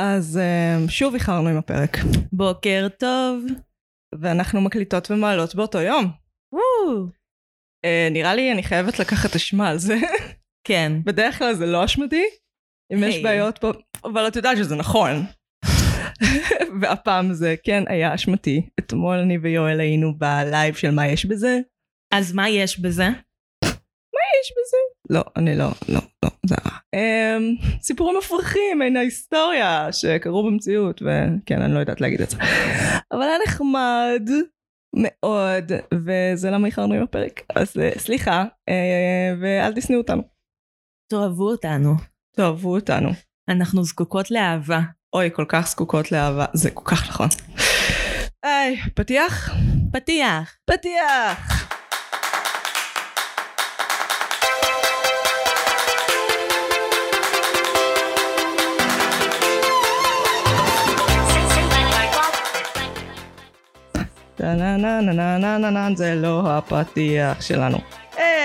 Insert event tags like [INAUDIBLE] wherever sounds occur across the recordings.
אז um, שוב איחרנו עם הפרק, בוקר טוב. ואנחנו מקליטות ומעלות באותו יום. וואו. Uh, נראה לי אני חייבת לקחת אשמה על זה. כן. בדרך כלל זה לא אשמתי, אם יש היי. בעיות פה, אבל את יודעת שזה נכון. והפעם זה כן היה אשמתי. אתמול אני ויואל היינו בלייב של מה יש בזה. אז מה יש בזה? יש בזה? לא, אני לא, לא, לא, זה רע. Um, סיפורים מפרכים מן ההיסטוריה שקרו במציאות, וכן, אני לא יודעת להגיד את זה. אבל היה נחמד מאוד, וזה למה איחרנו עם הפרק. אז uh, סליחה, uh, ואל תשנאו אותנו. תאהבו אותנו. תאהבו אותנו. אנחנו זקוקות לאהבה. אוי, כל כך זקוקות לאהבה, זה כל כך נכון. היי, פתיח? פתיח. פתיח! טה-נה-נה-נה-נה-נה-נה, זה לא הפתיח שלנו.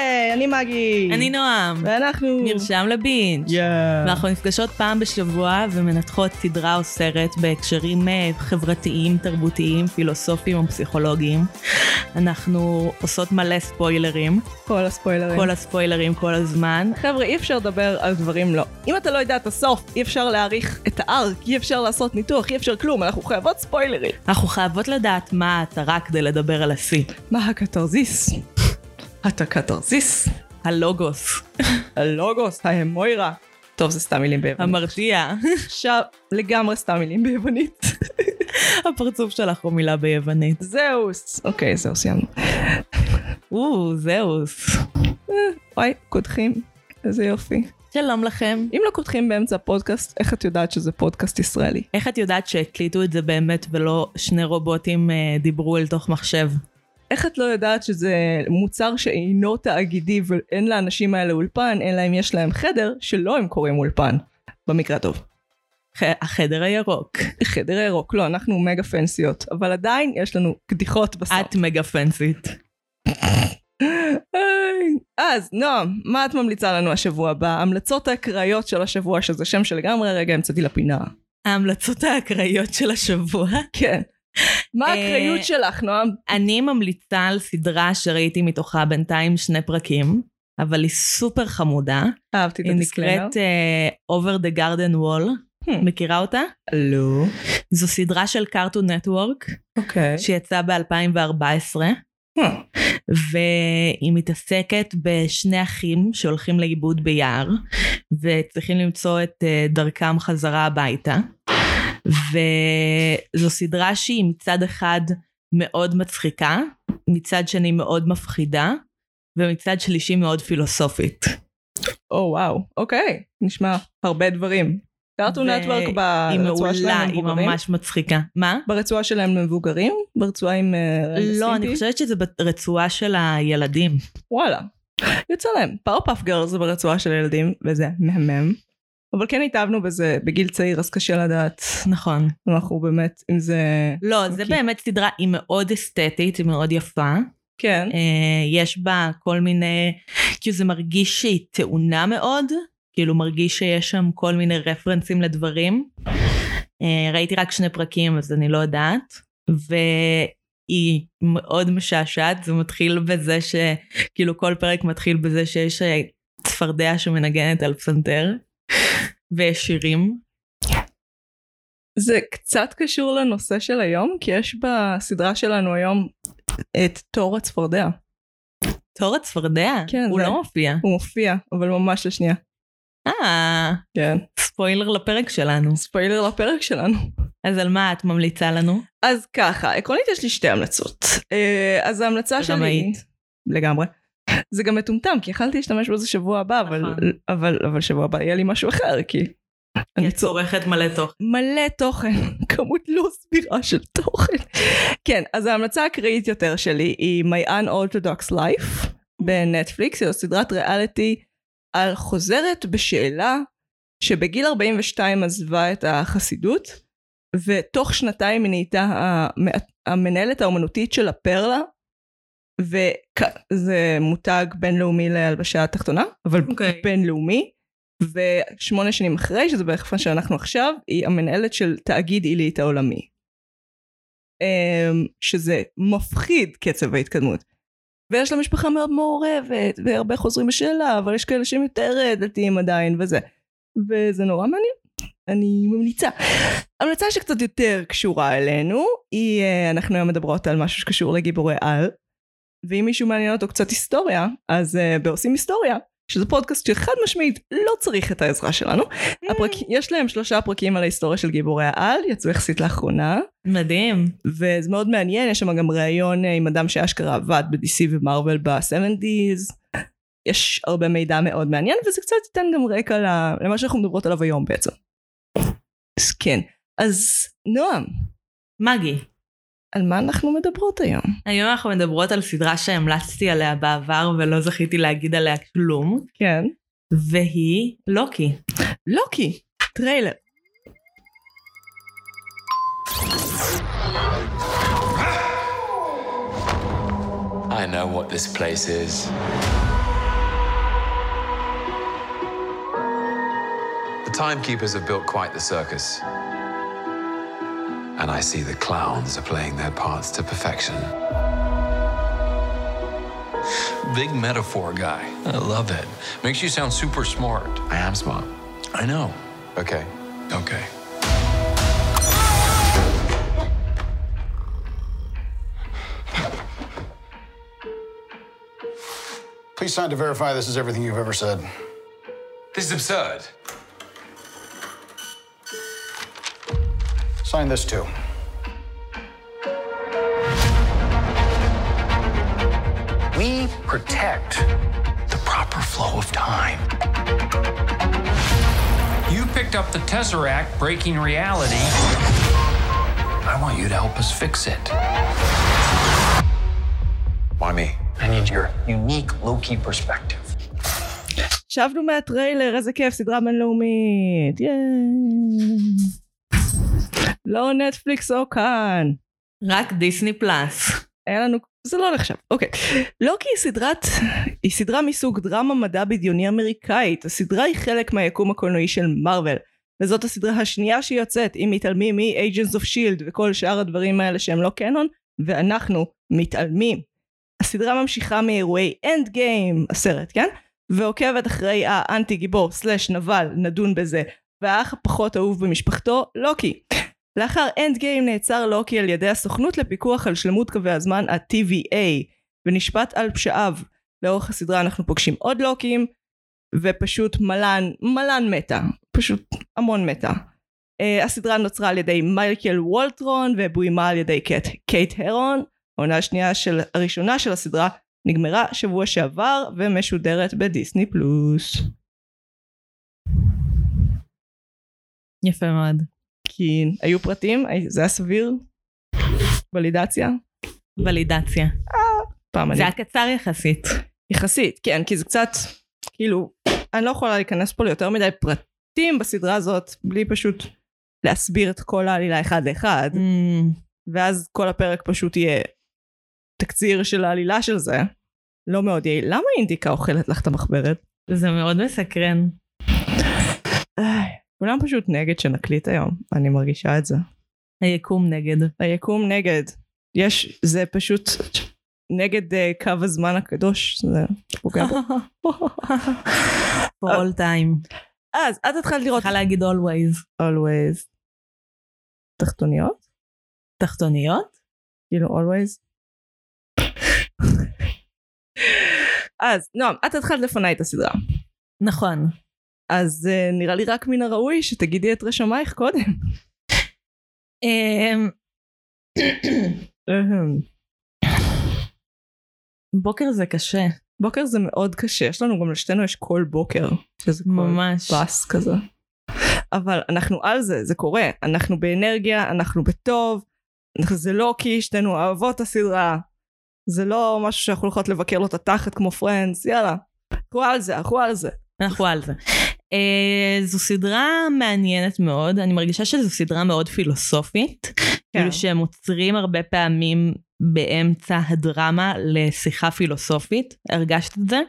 היי, אני מגי. אני נועם. ואנחנו... נרשם לבינג'. יאה. ואנחנו נפגשות פעם בשבוע ומנתחות סדרה או סרט בהקשרים אה, חברתיים, תרבותיים, פילוסופיים או פסיכולוגיים. אנחנו עושות מלא ספוילרים, כל הספוילרים. כל הספוילרים כל הזמן. חבר'ה, אי אפשר לדבר על דברים לא. אם אתה לא יודע את הסוף, אי אפשר להעריך את הארק, אי אפשר לעשות ניתוח, אי אפשר כלום, אנחנו חייבות ספוילרים. אנחנו חייבות לדעת מה המטרה כדי לדבר על השיא. מה הקתרזיס? אתה קתרזיס? הלוגוס, הלוגוס, ההמוירה. טוב, זה סתם מילים ביוונית. המרתיע. עכשיו, לגמרי סתם מילים ביוונית. הפרצוף שלך הוא מילה ביוונית. זהוס. אוקיי, זהו, סיימנו. או, זהוס. וואי, קודחים. איזה יופי. שלום לכם. אם לא קודחים באמצע הפודקאסט, איך את יודעת שזה פודקאסט ישראלי? איך את יודעת שהקליטו את זה באמת ולא שני רובוטים אה, דיברו אל תוך מחשב? איך את לא יודעת שזה מוצר שאינו תאגידי ואין לאנשים האלה אולפן, אלא אם יש להם חדר שלא הם קוראים אולפן. במקרה הטוב. ח- החדר הירוק. חדר ירוק, לא, אנחנו מגה פנסיות, אבל עדיין יש לנו קדיחות בסוף. את מגה פנסית. אז נועם, מה את ממליצה לנו השבוע? בהמלצות האקראיות של השבוע, שזה שם שלגמרי רגע המצאתי לפינה. ההמלצות האקראיות של השבוע. כן. מה אה, האקראיות שלך, נועם? אני ממליצה על סדרה שראיתי מתוכה בינתיים שני פרקים, אבל היא סופר חמודה. אהבתי את היא ה disclaimer. נקראת uh, Over the Garden Wall. Hmm. מכירה אותה? לא. זו סדרה של Cartoon Network אוקיי. שיצאה ב-2014. Hmm. והיא מתעסקת בשני אחים שהולכים לאיבוד ביער וצריכים למצוא את אה, דרכם חזרה הביתה. וזו סדרה שהיא מצד אחד מאוד מצחיקה, מצד שני מאוד מפחידה, ומצד שלישי מאוד פילוסופית. או וואו, אוקיי. נשמע הרבה דברים. קארטון נטוורק היא ברצועה מעולה, שלהם היא מבוגרים? ממש מצחיקה. מה? ברצועה שלהם מבוגרים? ברצועה עם... אה, לא, אני? חושבת שזה ברצועה של הילדים. וואלה. יוצא להם. פאורפאף גרל זה ברצועה של ילדים, וזה מהמם. אבל כן התאהבנו בזה בגיל צעיר, אז קשה לדעת. נכון. אנחנו באמת, אם זה... לא, זה אוקיי. באמת סדרה, היא מאוד אסתטית, היא מאוד יפה. כן. אה, יש בה כל מיני, כאילו זה מרגיש שהיא טעונה מאוד, כאילו מרגיש שיש שם כל מיני רפרנסים לדברים. אה, ראיתי רק שני פרקים אז אני לא יודעת, והיא מאוד משעשעת, זה מתחיל בזה שכאילו כל פרק מתחיל בזה שיש אה, צפרדע שמנגנת על פסנתר, ויש שירים. זה קצת קשור לנושא של היום, כי יש בסדרה שלנו היום את תור הצפרדע. תור הצפרדע? כן, הוא זה- לא מופיע. הוא מופיע, אבל ממש לשנייה. אה, כן. ספוילר לפרק שלנו. ספיילר לפרק שלנו. אז על מה את ממליצה לנו? אז ככה, עקרונית יש לי שתי המלצות. אה, אז ההמלצה שלי... רמאית. לגמרי. זה גם מטומטם, כי יכלתי להשתמש בזה שבוע הבא, אבל, נכון. אבל, אבל שבוע הבא יהיה לי משהו אחר, כי אני צורכת מלא תוכן. מלא תוכן, [LAUGHS] כמות לא סבירה של תוכן. כן, אז ההמלצה הקראית יותר שלי היא My Unorthodox Life בנטפליקס, זו סדרת ריאליטי על חוזרת בשאלה שבגיל 42 עזבה את החסידות, ותוך שנתיים היא נהייתה המ- המנהלת האומנותית של הפרלה, וזה מותג בינלאומי להלבשה תחתונה, אבל אוקיי. בינלאומי, ושמונה שנים אחרי, שזה בערך איפה שאנחנו עכשיו, היא המנהלת של תאגיד עילית העולמי. אמ, שזה מפחיד קצב ההתקדמות. ויש לה משפחה מאוד מעורבת, והרבה חוזרים בשאלה, אבל יש כאלה שהם יותר אה, דתיים עדיין וזה. וזה נורא מעניין. אני ממליצה. המלצה שקצת יותר קשורה אלינו, היא, אה, אנחנו היום מדברות על משהו שקשור לגיבורי על, ואם מישהו מעניין אותו קצת היסטוריה, אז uh, בעושים היסטוריה, שזה פודקאסט שחד משמעית לא צריך את העזרה שלנו. הפרק... יש להם שלושה פרקים על ההיסטוריה של גיבורי העל, יצאו יחסית לאחרונה. מדהים. וזה מאוד מעניין, יש שם גם ראיון אה, עם אדם שאשכרה עבד ב-DC ומרוויל ב-70's. יש הרבה מידע מאוד מעניין, וזה קצת ייתן גם רקע למה שאנחנו מדברות עליו היום בעצם. אז כן. אז נועם. מגי. על מה אנחנו מדברות היום? היום אנחנו מדברות על סדרה שהמלצתי עליה בעבר ולא זכיתי להגיד עליה כלום. כן. והיא לוקי. לוקי, טריילר. I know what this place is. The timekeepers have built quite the circus. And I see the clowns are playing their parts to perfection. Big metaphor guy. I love it. Makes you sound super smart. I am smart. I know. Okay. Okay. Please sign to verify this is everything you've ever said. This is absurd. Sign this too. We protect the proper flow of time. You picked up the Tesseract breaking reality. I want you to help us fix it. Why me? I need your unique Loki perspective. שבנו מהטריילר, איזה כיף, סדרה בינלאומית. ייי. לא נטפליקס או כאן. רק דיסני פלאס. היה לנו, זה לא נחשב, אוקיי. לוקי היא סדרת, היא סדרה מסוג דרמה מדע בדיוני אמריקאית. הסדרה היא חלק מהיקום הקולנועי של מארוול. וזאת הסדרה השנייה שיוצאת, אם מתעלמים מ-Agents of Shield וכל שאר הדברים האלה שהם לא קנון, ואנחנו מתעלמים. הסדרה ממשיכה מאירועי Endgame, הסרט, כן? ועוקבת אחרי האנטי גיבור slash נבל, נדון בזה, והאח הפחות אהוב במשפחתו, לוקי. לאחר Endgame נעצר לוקי על ידי הסוכנות לפיקוח על שלמות קווי הזמן ה-TVA, ונשפט על פשעיו. לאורך הסדרה אנחנו פוגשים עוד לוקים, ופשוט מלא, מלא meta. פשוט המון meta. Uh, הסדרה נוצרה על ידי מייקל וולדרון ובוימה על ידי קייט, קייט הרון. העונה השנייה של, הראשונה של הסדרה נגמרה שבוע שעבר ומשודרת בדיסני פלוס. יפה מאוד. כי היו פרטים, זה היה סביר? ולידציה? ולידציה. פעם אני... זה היה קצר יחסית. יחסית, כן, כי זה קצת, כאילו, אני לא יכולה להיכנס פה ליותר מדי פרטים בסדרה הזאת, בלי פשוט להסביר את כל העלילה אחד לאחד, Mm, ואז כל הפרק פשוט יהיה תקציר של העלילה של זה. לא מאוד יעיל. למה אינדיקה אוכלת לך את המחברת? זה מאוד מסקרן. כולם פשוט נגד שנקליט היום, אני מרגישה את זה. היקום נגד. היקום נגד. יש, זה פשוט נגד uh, קו הזמן הקדוש, זה פוגע בו. for all time. אז את התחלת לראות צריכה להגיד always. always. תחתוניות? תחתוניות? כאילו always? אז נועם, את התחלת לפניי את הסדרה. נכון. אז uh, נראה לי רק מן הראוי שתגידי את רשמייך קודם. אמ. בוקר זה קשה. בוקר זה מאוד קשה, יש לנו גם לשתינו יש כל בוקר. שזה ממש. בס כזה. אבל אנחנו על זה, זה קורה. אנחנו באנרגיה, אנחנו בטוב. זה לא כי שתינו אוהבות את הסדרה. זה לא משהו שאנחנו הולכות לבקר לו את התחת כמו פרנדס, יאללה. אנחנו על זה, אנחנו על זה. אנחנו על זה. Uh, זו סדרה מעניינת מאוד, אני מרגישה שזו סדרה מאוד פילוסופית. כאילו שהם עוצרים הרבה פעמים באמצע הדרמה לשיחה פילוסופית, הרגשת את זה?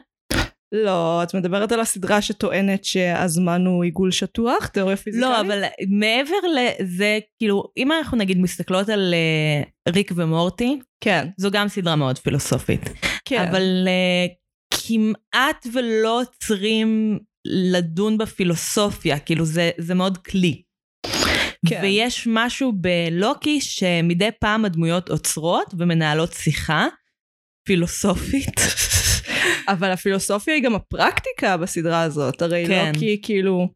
לא, את מדברת על הסדרה שטוענת שהזמן הוא עיגול שטוח, תיאוריה פיזיקלית? לא, אבל מעבר לזה, כאילו, אם אנחנו נגיד מסתכלות על uh, ריק ומורטי, כן, זו גם סדרה מאוד פילוסופית. כן. אבל uh, כמעט ולא עוצרים לדון בפילוסופיה, כאילו זה, זה מאוד כלי. כן. ויש משהו בלוקי שמדי פעם הדמויות עוצרות ומנהלות שיחה פילוסופית. [LAUGHS] אבל הפילוסופיה היא גם הפרקטיקה בסדרה הזאת, הרי כן. כי כאילו...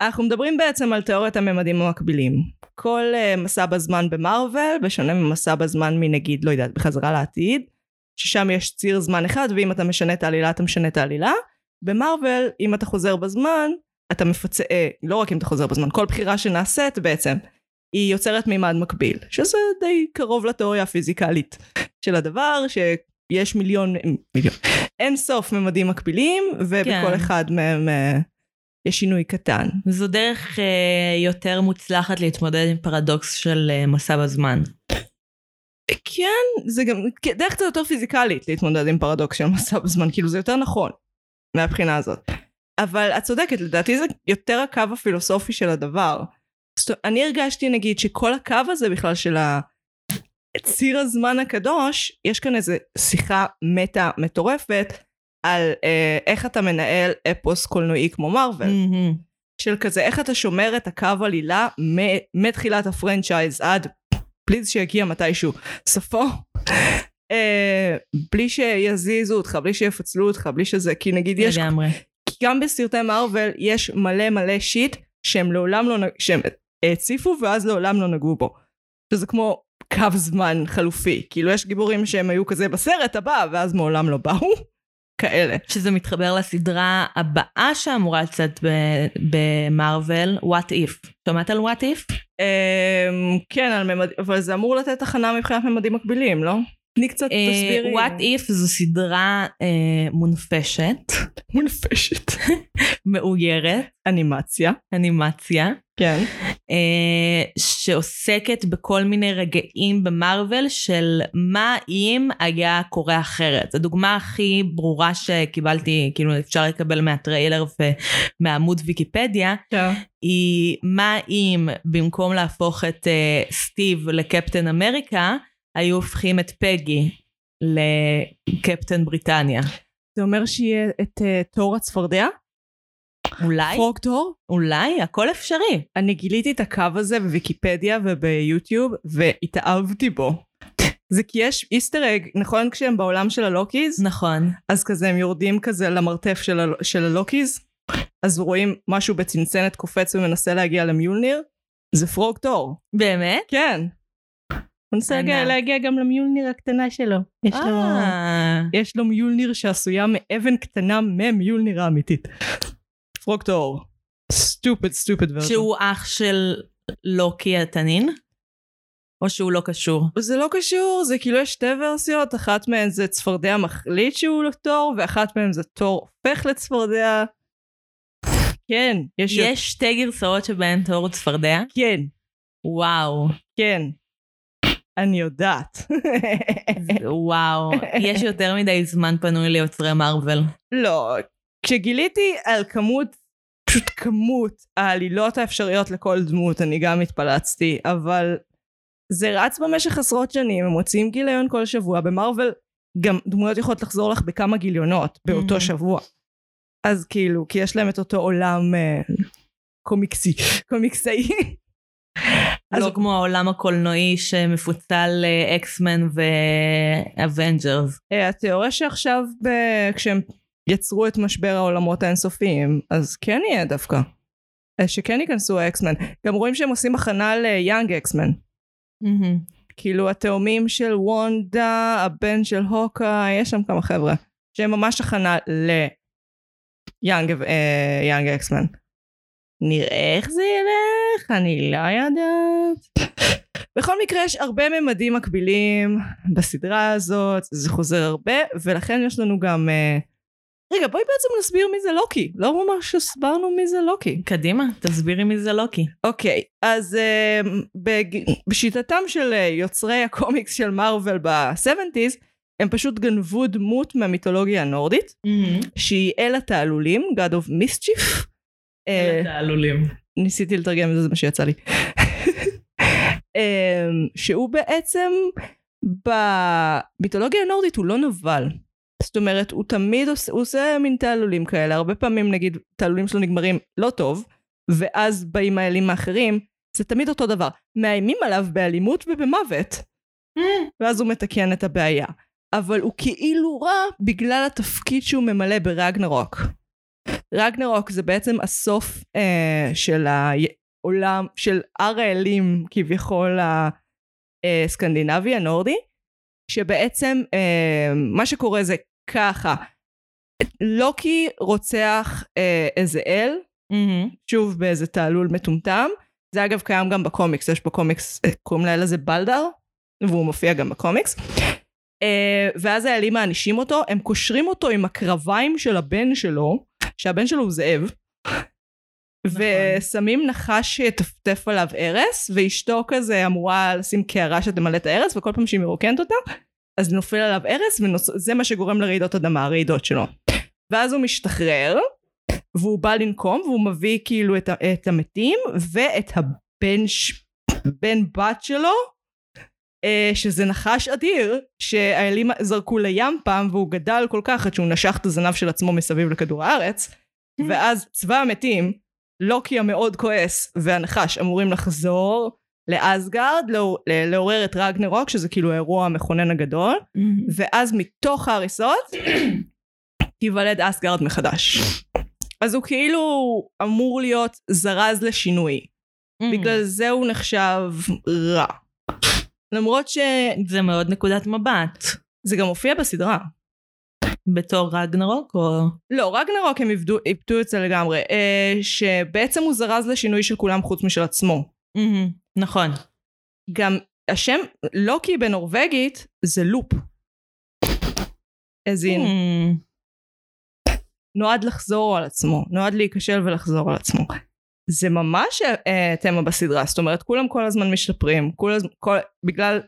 אנחנו מדברים בעצם על תיאוריית הממדים המקבילים. כל uh, מסע בזמן במארוול, בשונה ממסע בזמן מנגיד, לא יודעת, בחזרה לעתיד, ששם יש ציר זמן אחד, ואם אתה משנה את העלילה, אתה משנה את העלילה. במארוול, אם אתה חוזר בזמן, אתה מפצה, אה, לא רק אם אתה חוזר בזמן, כל בחירה שנעשית בעצם, היא יוצרת מימד מקביל, שזה די קרוב לתיאוריה הפיזיקלית של הדבר, שיש מיליון, מיליון, אין סוף ממדים מקבילים, ובכל כן. אחד מהם אה, יש שינוי קטן. זו דרך אה, יותר מוצלחת להתמודד עם פרדוקס של אה, מסע בזמן. כן, זה גם דרך קצת יותר פיזיקלית להתמודד עם פרדוקס של מסע בזמן, כאילו זה יותר נכון מהבחינה הזאת. אבל את צודקת, לדעתי זה יותר הקו הפילוסופי של הדבר. אני הרגשתי נגיד שכל הקו הזה בכלל של ציר הזמן הקדוש, יש כאן איזה שיחה מטה מטורפת על אה, איך אתה מנהל אפוס קולנועי כמו מארוול. מהמם. של כזה איך אתה שומר את הקו עלילה מתחילת ה franchise עד please שיגיע מתישהו סופו אה, בלי שיזיזו אותך בלי שיפצלו אותך בלי שזה כי נגיד יש לגמרי. כי גם בסרטי מארוול יש מלא מלא shit שהם לעולם לא נ- שהם הציפו ואז לעולם לא נגעו בו שזה כמו קו זמן חלופי כאילו יש גיבורים שהם היו כזה בסרט הבא ואז מעולם לא באו [LAUGHS] כאלה שזה מתחבר לסדרה הבאה שאמורה לצאת ב- במארוול, What If. שמעת על What If? אמ, כן. אבל זה אמור לתת תחנה מבחינת ממדים מקבילים, לא? תני קצת אה, תסבירי. What If זו סדרה אה, מונפשת, מונפשת. [LAUGHS] מאוירת, אנימציה. אנימציה, כן. אה, שעוסקת בכל מיני רגעים במארוול של מה אם היה קורה אחרת. הדוגמה הכי ברורה שקיבלתי, כאילו אפשר לקבל מהטריילר ומעמוד ויקיפדיה, כן. היא מה אם במקום להפוך את אה, סטיב לקפטן אמריקה, היו הופכים את פגי לקפטן בריטניה. זה אומר שיהיה את אה, תור הצפרדע? אולי? פרוג תור? אולי? הכל אפשרי. אני גיליתי את הקו הזה בוויקיפדיה וביוטיוב והתאהבתי בו. זה כי יש איסטר אג, נכון כשהם בעולם של הלוקיז? נכון. אז כזה הם יורדים כזה למרתף של, ה- של הלוקיז, אז רואים משהו בצנצנת קופץ ומנסה להגיע למיולניר, זה פרוג תור. באמת? כן. הוא מנסה להגיע, גם למיולניר הקטנה שלו. יש לו, אה, יש לו מיולניר שעשויה מאבן קטנה ממיולניר האמיתית. פרוג תור. סטופד סטופד ורז'ן. שהוא אח של לוקי התנין? או שהוא לא קשור? זה לא קשור, זה כאילו יש שתי ורסיות, אחת מהן זה צפרדע מחליט שהוא לא תור, ואחת מהן זה תור הופך לצפרדע. כן, יש... יש שתי גרסאות שבהן תור הוא צפרדע? כן, וואו. כן. אני יודעת. וואו. יש יותר מדי זמן פנוי ליוצרי מארוול. לא, כשגיליתי על כמות, פשוט כמות העלילות האפשריות לכל דמות, אני גם התפלצתי, אבל זה רץ במשך עשרות שנים, הם מוציאים גיליון כל שבוע, במרוויל גם דמויות יכולות לחזור לך בכמה גיליונות באותו Mhm. שבוע. אז כאילו, כי יש להם את אותו עולם אה, קומיקסי, קומיקסאי. אז לא כמו העולם הקולנועי שמפוצל X-Men ו Avengers. אה, התיאוריה שעכשיו, ב- כשהם יצרו את משבר העולמות האינסופיים, אז כן יהיה דווקא. אה, שכן ייכנסו ה X-Men. גם רואים שהם עושים הכנה ל Young X-Men. כאילו התאומים של וונדה, הבן של הוקה, יש שם כמה חבר'ה. שהם ממש הכנה ליאנג אה, יאנג אקסמן. נראה איך זה ילך, אני לא יודעת. בכל מקרה יש הרבה ממדים מקבילים בסדרה הזאת, זה חוזר הרבה, ולכן יש לנו גם... אה, רגע, בואי בעצם נסביר מי זה לוקי. לא ממש הסברנו מי זה לוקי. קדימה, תסבירי מי זה לוקי. אוקיי, אז uh, בג... בשיטתם של uh, יוצרי הקומיקס של מארוול ב-70's, הם פשוט גנבו דמות מהמיתולוגיה הנורדית, שהיא אל התעלולים, God of Mischief. אה, תעלולים. ניסיתי לתרגם את זה, זה מה שיצא לי. [LAUGHS] אמ, שהוא בעצם במיתולוגיה הנורדית הוא לא נבל. זאת אומרת, הוא תמיד עושה, הוא עושה מין תעלולים כאלה, הרבה פעמים נגיד תעלולים שלו נגמרים לא טוב, ואז באים האלים האחרים, זה תמיד אותו דבר. מאיימים עליו באלימות ובמוות, ואז הוא מתקן את הבעיה. אבל הוא כאילו רע בגלל התפקיד שהוא ממלא ברגנרוק. רגנרוק זה בעצם הסוף אה, של העולם, של הר האלים כביכול הסקנדינבי הנורדי, שבעצם אה, מה שקורה זה ככה, לוקי רוצח אה, איזה אל, שוב באיזה תעלול מטומטם, זה אגב קיים גם בקומיקס, יש בקומיקס, אה, קוראים לאל הזה בלדר, והוא מופיע גם בקומיקס. Uh, ואז האלים מענישים אותו, הם קושרים אותו עם הקרביים של הבן שלו, שהבן שלו הוא זאב, ושמים נחש שיטפטף עליו ארס, ואשתו כזה אמורה לשים קערה שתמלא את הארס, וכל פעם שהיא מרוקנת אותה, אז נופל עליו ארס, וזה מה שגורם לרעידות אדמה, הרעידות שלו. ואז הוא משתחרר, והוא בא לנקום, והוא מביא כאילו את, את המתים, ואת הבן ש... בן בת שלו, אה, שזה נחש אדיר שהאלים זרקו לים פעם והוא גדל כל כך עד שהוא נשך את הזנב של עצמו מסביב לכדור הארץ ואז צבא המתים לוקי המאוד כועס והנחש אמורים לחזור לאסגרד לעורר את רגנרוק שזה כאילו האירוע המכונן הגדול ואז מתוך ההריסות [CLEARS THROAT] תיוולד אסגרד מחדש. אז הוא כאילו אמור להיות זרז לשינוי. בגלל זה הוא נחשב רע למרות ש... זה מאוד נקודת מבט. זה גם מופיע בסדרה. בתור רגנרוק או... לא, רגנרוק הם איבדו, איבדו את זה לגמרי. אה, שבעצם הוא זרז לשינוי של כולם חוץ משל עצמו. Mm-hmm, נכון. גם השם לוקי בנורבגית זה לופ. אז הנה. Mm. נועד לחזור על עצמו, נועד להיכשל ולחזור על עצמו. זה ממש uh, תמה בסדרה, זאת אומרת כולם כל הזמן משתפרים, כל הזמן, כל, בגלל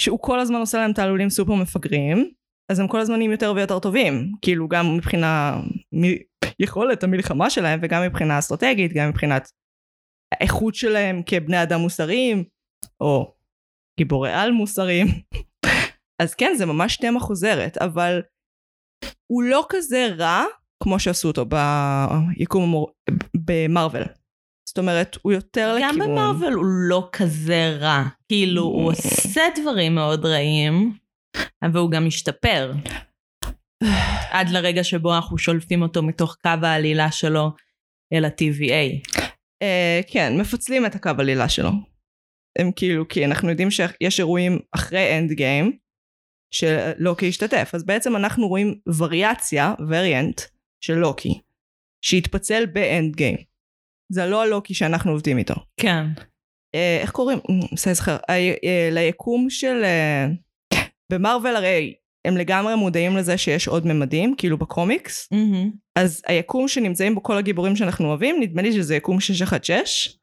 שהוא כל הזמן עושה להם תעלולים סופר מפגרים, אז הם כל הזמן נהיים יותר ויותר טובים, כאילו גם מבחינה יכולת המלחמה שלהם וגם מבחינה אסטרטגית, גם מבחינת האיכות שלהם כבני אדם מוסריים, או גיבורי על מוסריים. [LAUGHS] אז כן, זה ממש תמה חוזרת, אבל הוא לא כזה רע כמו שעשו אותו ביקום המור... במרוויל. זאת אומרת, הוא יותר גם לכיוון... גם במרוויל הוא לא כזה רע. כאילו, הוא עושה דברים מאוד רעים, אבל הוא גם משתפר. עד לרגע שבו אנחנו שולפים אותו מתוך קו העלילה שלו אל ה-TVA. Uh, אה, כן, מפצלים את הקו העלילה שלו. הם כאילו, כי אנחנו יודעים שיש אירועים אחרי Endgame, שלוקי השתתף. אז בעצם אנחנו רואים וריאציה, וריאנט, של לוקי, שהתפצל ב Endgame. זה לא הלוקי שאנחנו עובדים איתו. כן. אה, איך קוראים? מנסה להיזכר. אה, ליקום של... אה, במרוויל הרי הם לגמרי מודעים לזה שיש עוד ממדים, כאילו בקומיקס. Mm-hmm. אז היקום שנמצאים בו כל הגיבורים שאנחנו אוהבים, נדמה לי שזה יקום 616.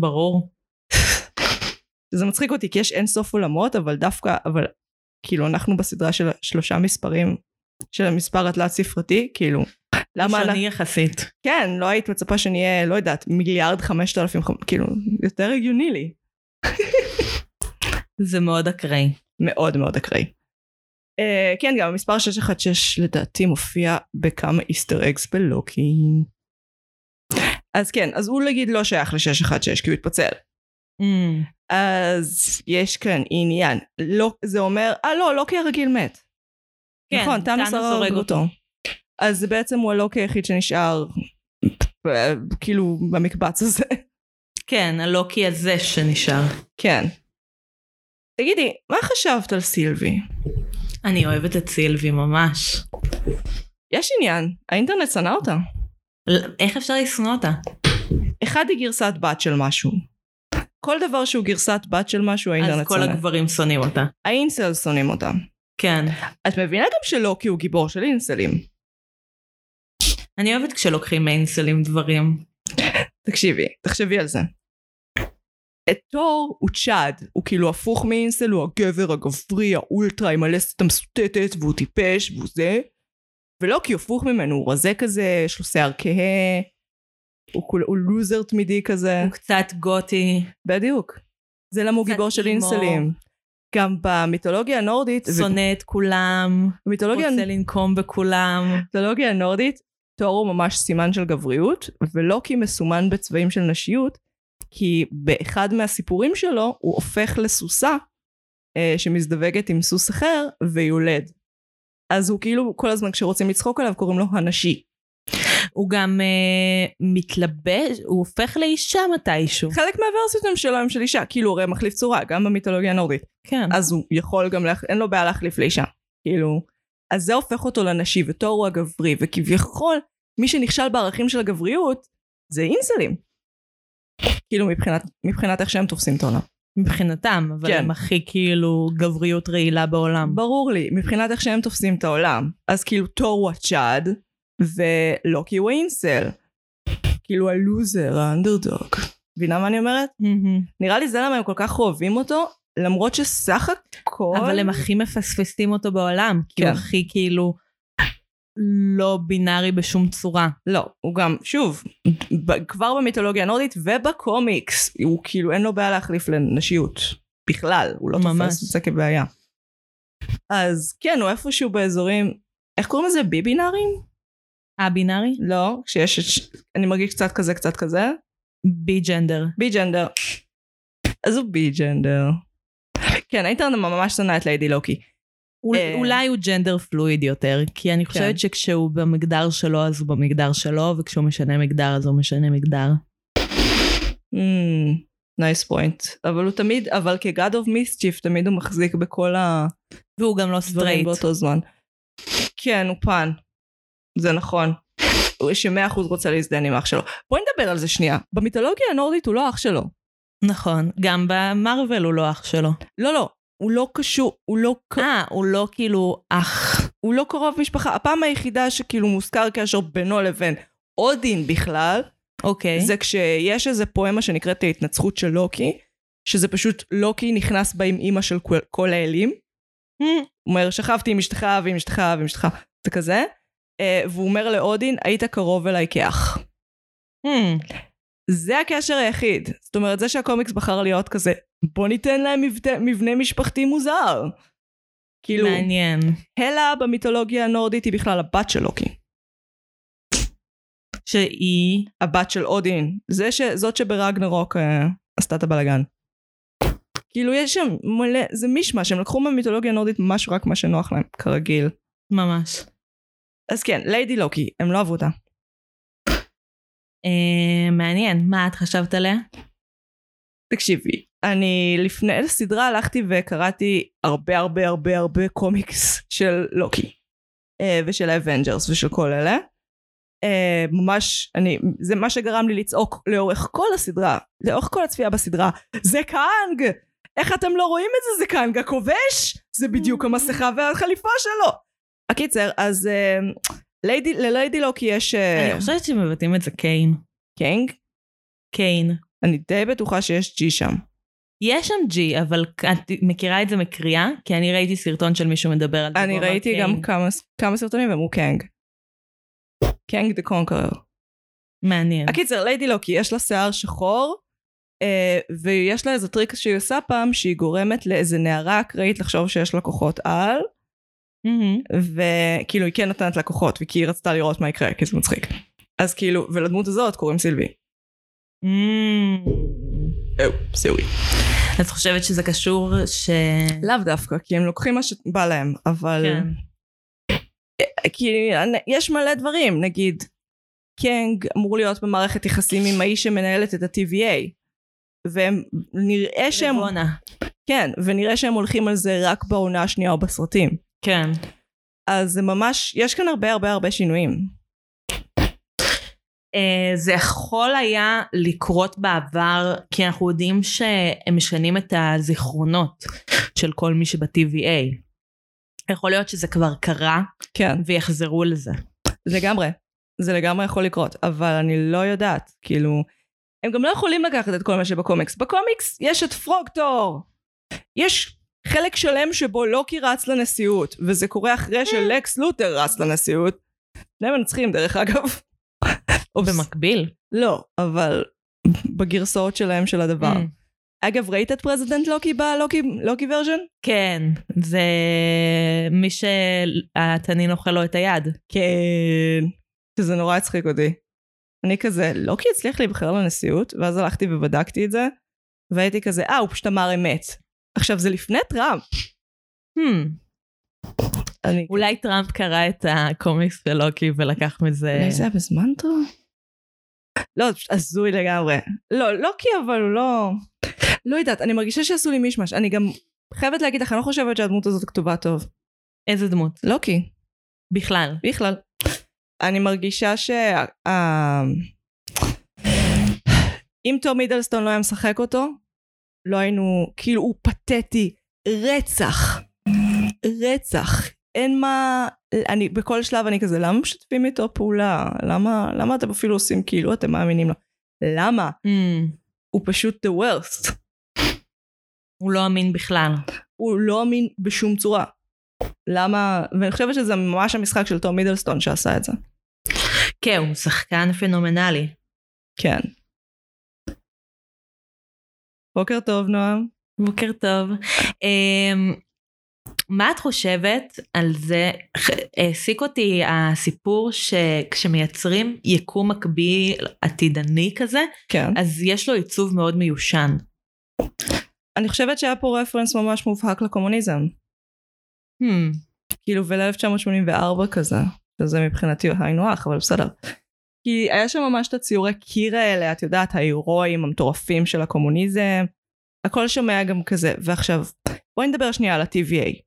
ברור. [LAUGHS] זה מצחיק אותי כי יש אין סוף עולמות, אבל דווקא, אבל כאילו אנחנו בסדרה של שלושה מספרים של המספר התלת ספרתי, כאילו למה... ראשוני יחסית. כן, לא היית מצפה שנהיה, לא יודעת, מיליארד חמשת אלפים, כאילו, יותר הגיוני לי. [LAUGHS] זה מאוד אקראי. מאוד מאוד אקראי. Uh, כן, גם המספר 616 לדעתי מופיע בכמה איסטר אקס בלוקי. אז כן, אז הוא נגיד לא שייך ל-616 כי הוא התפצל. Mm. אז יש כאן עניין. לא, זה אומר, אה לא, לוקי הרגיל מת. כן, נכון, טאנוס הורג אותו. אותו. אז בעצם הוא הלוקי היחיד שנשאר כאילו במקבץ הזה. כן, הלוקי הזה שנשאר. כן. תגידי, מה חשבת על סילבי? אני אוהבת את סילבי ממש. יש עניין, האינטרנט שנא אותה. איך אפשר לשנוא אותה? אחד היא גרסת בת של משהו. כל דבר שהוא גרסת בת של משהו האינטרנט שונא. אז כל הגברים שונאים אותה. האינסל שונאים אותה. כן. את מבינה גם שלוקי הוא גיבור של אינסלים. אני אוהבת כשלוקחים מאינסלים דברים. תקשיבי, תחשבי על זה. תור הוא צ'אד, הוא כאילו הפוך מאינסל, הוא הגבר הגברי, האולטרה עם הלסת המסוטטת, והוא טיפש, והוא זה. ולוקי הוא הפוך ממנו, הוא רזה כזה, יש לו שיער כהה, הוא, כול, הוא לוזר תמידי כזה. הוא קצת גותי. בדיוק. זה למה הוא גיבור של. אינסלים. גם במיתולוגיה הנורדית, שונא את כולם, במיתולוגיה רוצה לנקום בכולם. במיתולוגיה הנורדית, תור הוא ממש סימן של גבריות, ולוקי מסומן בצבעים של נשיות, כי באחד מהסיפורים שלו הוא הופך לסוסה אה, שמזדווגת עם סוס אחר ויולד. אז הוא כאילו כל הזמן כשרוצים לצחוק עליו קוראים לו הנשי. הוא גם אה, מתלבש, הוא הופך לאישה מתישהו. חלק מהוורסיות שלו הם של אישה, כאילו הרי מחליף צורה, גם במיתולוגיה הנורדית. כן. אז הוא יכול גם, להח... אין לו בעיה להחליף לאישה. כאילו, אז זה הופך אותו לנשי, ותור הוא הגברי, וכביכול, מי שנכשל בערכים של הגבריות, זה אינסלים. כאילו מבחינת, מבחינת איך שהם תופסים את העולם. מבחינתם, אבל כן. הם הכי כאילו גבריות רעילה בעולם. ברור לי, מבחינת איך שהם תופסים את העולם. אז כאילו תור הוא הצ'אד, ולוקי הוא האינסל. כאילו הלוזר, האנדרדוג. מבינה מה אני אומרת? מהמם. נראה לי זה למה הם כל כך אוהבים אותו, למרות שסך הכל... אבל הם הכי מפספסים אותו בעולם, כי כן. הוא הכי כאילו לא בינארי בשום צורה. לא, הוא גם, שוב, ב- כבר במיתולוגיה הנורדית ובקומיקס, הוא כאילו אין לו בעיה להחליף לנשיות. בכלל, הוא לא ממש. תופס את זה כבעיה. אז כן, הוא איפשהו באזורים, איך קוראים לזה? ביבינארים? א-בינארי? לא, כשיש, אני מרגיש קצת כזה, קצת כזה. בי ג'נדר. בי ג'נדר. אז הוא בי ג'נדר. כן, האינטרנט ממש שנא את ליידי לוקי. אה. אולי הוא ג'נדר פלואיד יותר, כי אני כן. חושבת שכשהוא במגדר שלו אז הוא במגדר שלו, וכשהוא משנה מגדר אז הוא משנה מגדר. Nice point. אבל הוא תמיד, אבל כ-God of Mischief תמיד הוא מחזיק בכל ה... והוא גם לא סטרייט. באותו זמן. כן, הוא pan. זה נכון. הוא שמאה אחוז רוצה להזדיין עם אח שלו. בואי נדבר על זה שנייה. במיתולוגיה הנורדית הוא לא אח שלו. נכון, גם במרוויל הוא לא אח שלו. לא, לא. הוא לא קשור, הוא לא, אה, הוא לא כאילו אח. הוא לא קרוב משפחה. הפעם היחידה שכאילו מוזכר קשר בינו לבין אודין בכלל, אוקיי. זה כשיש איזה פואמה שנקראת ההתנצחות של לוקי, שזה פשוט לוקי נכנס בה עם אימא של כל, כל האלים. Hmm, הוא אומר, שכבתי עם אשתך ועם אשתך ועם אשתך, זה כזה. Uh, והוא אומר לאודין, היית קרוב אליי כאח. זה הקשר היחיד. זאת אומרת, זה שהקומיקס בחר להיות כזה, בוא ניתן להם מבטא, מבנה משפחתי מוזר. כאילו, מעניין. הלה במיתולוגיה הנורדית היא בכלל הבת של לוקי. שהיא... הבת של אודין. זה ש... זאת שברגנרוק uh, עשתה את הבלאגן. כאילו יש שם מלא, זה מישמש, הם לקחו מהמיתולוגיה הנורדית ממש רק מה שנוח להם, כרגיל. ממש. אז כן, ליידי לוקי, הם לא אהבו אותה. אה, מעניין, מה את חשבת עליה? תקשיבי, אני לפני הסדרה הלכתי וקראתי הרבה הרבה הרבה הרבה קומיקס של לוקי. אה, ושל ה Avengers ושל כל אלה. אה, ממש, אני, זה מה שגרם לי לצעוק לאורך כל הסדרה, לאורך כל הצפייה בסדרה, זה קאנג! איך אתם לא רואים את זה? זה קאנג הכובש? זה בדיוק המסכה והחליפה שלו! הקיצר, אז אה, Lady, ל Lady Loki יש אה, אני חושבת שמבטאים את זה קיין. קאנג, קיין. אני די בטוחה שיש G שם. יש שם G, אבל את מכירה את זה מקריאה? כי אני ראיתי סרטון של מישהו מדבר על זה. אני ראיתי גם קיין. כמה, כמה סרטונים ואמרו קאנג. Kang the Conqueror. מעניין. הקיצר, Lady Loki, יש לה שיער שחור, אה, ויש לה איזה טריק שהיא עושה פעם, שהיא גורמת לאיזה נערה אקראית לחשוב שיש לה כוחות על, מהמם. וכאילו היא כן נתנת לה כוחות, וכי היא רצתה לראות מה יקרה, כי זה מצחיק. אז כאילו, ולדמות הזאת קוראים סילבי. Mm. זוהי. את חושבת שזה קשור ש... לאו דווקא, כי הם לוקחים מה שבא להם, אבל... כן. אה, כי יש מלא דברים, נגיד, קנג אמור להיות במערכת יחסים עם האיש שמנהלת את ה-TVA, והם נראה שהם. כן, ונראה שהם הולכים על זה רק בעונה השנייה או בסרטים. כן. אז זה ממש, יש כאן הרבה הרבה הרבה שינויים. אה, זה יכול היה לקרות בעבר, כי אנחנו יודעים שהם משנים את הזיכרונות של כל מי שב-TVA. יכול להיות שזה כבר קרה, כן, ויחזרו לזה. לגמרי. זה לגמרי יכול לקרות, אבל אני לא יודעת, כאילו, הם גם לא יכולים לקחת את כל מה שבקומיקס. בקומיקס יש את פרוגטור. יש חלק שלם שבו לוקי רץ לנשיאות, וזה קורה אחרי שלקס לותר רץ לנשיאות. שני מנצחים דרך אגב. או במקביל. לא, אבל בגרסאות שלהם של הדבר. Mm. אגב, ראית את President Loki בלוקי לוקי version? כן, זה מי שהתנין אוכל לו את היד. כן. שזה נורא הצחיק אותי. אני כזה, לוקי הצליח להיבחר לנשיאות, ואז הלכתי ובדקתי את זה, והייתי כזה, אה, הוא פשוט אמר אמת. עכשיו, זה לפני טראמפ. Hmm, אני... אולי טראמפ קרא את הקומיקס של לוקי ולקח מזה... אולי זה היה בזמן טראמפ? לא, זה פשוט הזוי לגמרי. לא, לוקי אבל הוא לא... לא יודעת, אני מרגישה שעשו לי מישמש. אני גם חייבת להגיד לך, אני לא חושבת שהדמות הזאת כתובה טוב. איזה דמות? לוקי, בכלל. בכלל. אני מרגישה ש... אם תום מידלסטון לא היה משחק אותו, לא היינו... כאילו, הוא פתטי. רצח. רצח. אין מה... אני, בכל שלב אני כזה, למה משתפים איתו פעולה? למה, למה אתם אפילו עושים כאילו אתם מאמינים לו? למה? Hmm, הוא פשוט the worst. הוא לא אמין בכלל. הוא לא אמין בשום צורה. למה? ואני חושבת שזה ממש המשחק של תום מידלסטון שעשה את זה. כן, הוא שחקן פנומנלי. כן. בוקר טוב, נועם. בוקר טוב. אמ, מה את חושבת על זה, העסיק אותי הסיפור שכשמייצרים יקום מקביל עתידני כזה, כן. אז יש לו עיצוב מאוד מיושן. אני חושבת שהיה פה רפרנס ממש מובהק לקומוניזם. Hmm, כאילו, ול-1984 כזה. שזה מבחינתי היינו הך, אבל בסדר. כי היה שם ממש את הציורי קיר האלה, את יודעת, ההירואים המטורפים של הקומוניזם. הכל שומע גם כזה. ועכשיו, בואי נדבר שנייה על ה-TVA.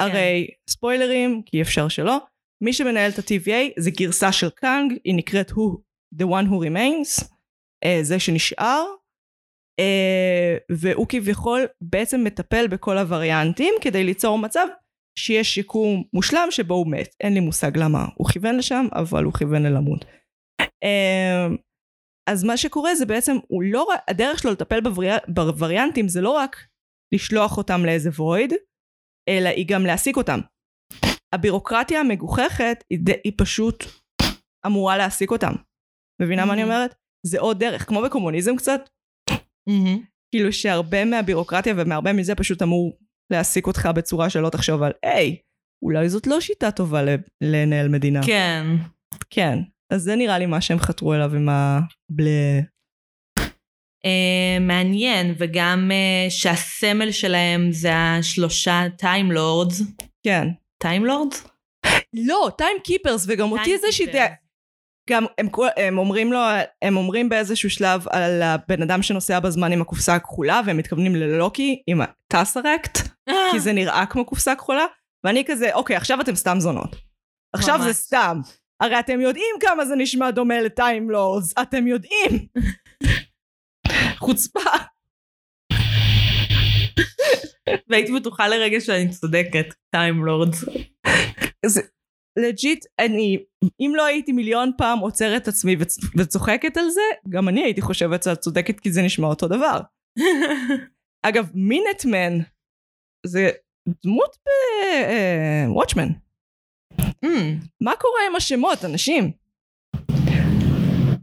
הרי, ספוילרים, כי אפשר שלא, מי שמנהל את ה-TVA זה גרסה של קאנג, היא נקראת הוא, The One Who Remains, אה, זה שנשאר, אה, והוא כביכול בעצם מטפל בכל הווריאנטים כדי ליצור מצב שיש שיקום מושלם שבו הוא מת. אין לי מושג למה הוא כיוון לשם, אבל הוא כיוון ללמות. אה, אז מה שקורה זה בעצם, הוא לא, הדרך שלו לטפל בוורי, בווריאנטים זה לא רק לשלוח אותם לאיזה וויד, אלא היא גם להעסיק אותם. הבירוקרטיה המגוחכת היא, ד- היא פשוט אמורה להעסיק אותם. מבינה מה אני Mhm. אומרת? זה עוד דרך, כמו בקומוניזם קצת, מהמם. כאילו שהרבה מהבירוקרטיה ומהרבה מזה פשוט אמור להעסיק אותך בצורה שלא תחשוב על, היי, אולי זאת לא שיטה טובה לנהל מדינה. כן. כן. אז זה נראה לי מה שהם חתרו אליו עם הבלה. אה, מעניין, וגם אה, שהסמל שלהם זה השלושה Time Lords. כן. Time Lords? לא, Time Keepers, וגם אותי זה שיטה. גם הם, הם אומרים לו, הם אומרים באיזשהו שלב על הבן אדם שנוסע בזמן עם הקופסה הכחולה, והם מתכוונים ללוקי עם הטסרקט, כי זה נראה כמו קופסה כחולה, ואני כזה, אוקיי, עכשיו אתם סתם זונות. עכשיו זה ממש. סתם. הרי אתם יודעים כמה זה נשמע דומה ל Time Lords, אתם יודעים. חוצפה. והייתי בטוחה לרגע שאני צודקת, Time Lords. Legit, אני, אם לא הייתי מיליון פעם עוצרת עצמי וצ- וצוחקת על זה, גם אני הייתי חושבת שאת צודקת כי זה נשמע אותו דבר. [LAUGHS] אגב, מינטמן זה דמות בוואטשמן. Hmm, מה קורה עם השמות, אנשים?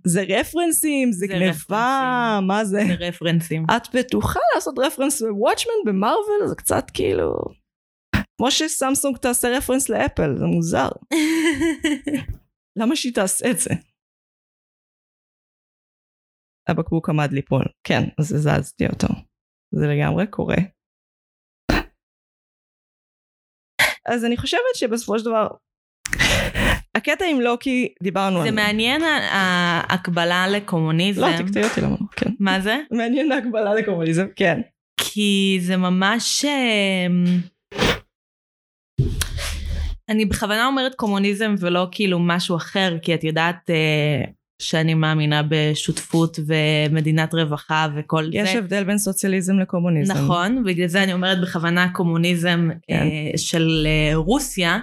זה רפרנסים, זה זה גניבה. מה זה? זה רפרנסים. את בטוחה לעשות רפרנס לוואטשמן במרוויל? זה קצת כאילו... כמו שסמסונג תעשה רפרנס לאפל, זה מוזר. [LAUGHS] למה שהיא תעשה את זה? הבקבוק עמד ליפול. כן, אז הזזתי אותו. זה לגמרי קורה. אז אני חושבת שבסופו של דבר, הקטע עם לוקי, דיברנו על זה מעניין ה- ההקבלה לקומוניזם. לא, תקטעי אותי למה כן. מה זה? מעניין ההקבלה לקומוניזם, כן. כי זה ממש... אמ, אני בכוונה אומרת קומוניזם ולא כאילו משהו אחר, כי את יודעת אה, שאני מאמינה בשותפות ומדינת רווחה וכל יש זה. הבדל בין סוציאליזם לקומוניזם. נכון, בגלל זה אני אומרת בכוונה קומוניזם כן. אה, של אה, רוסיה,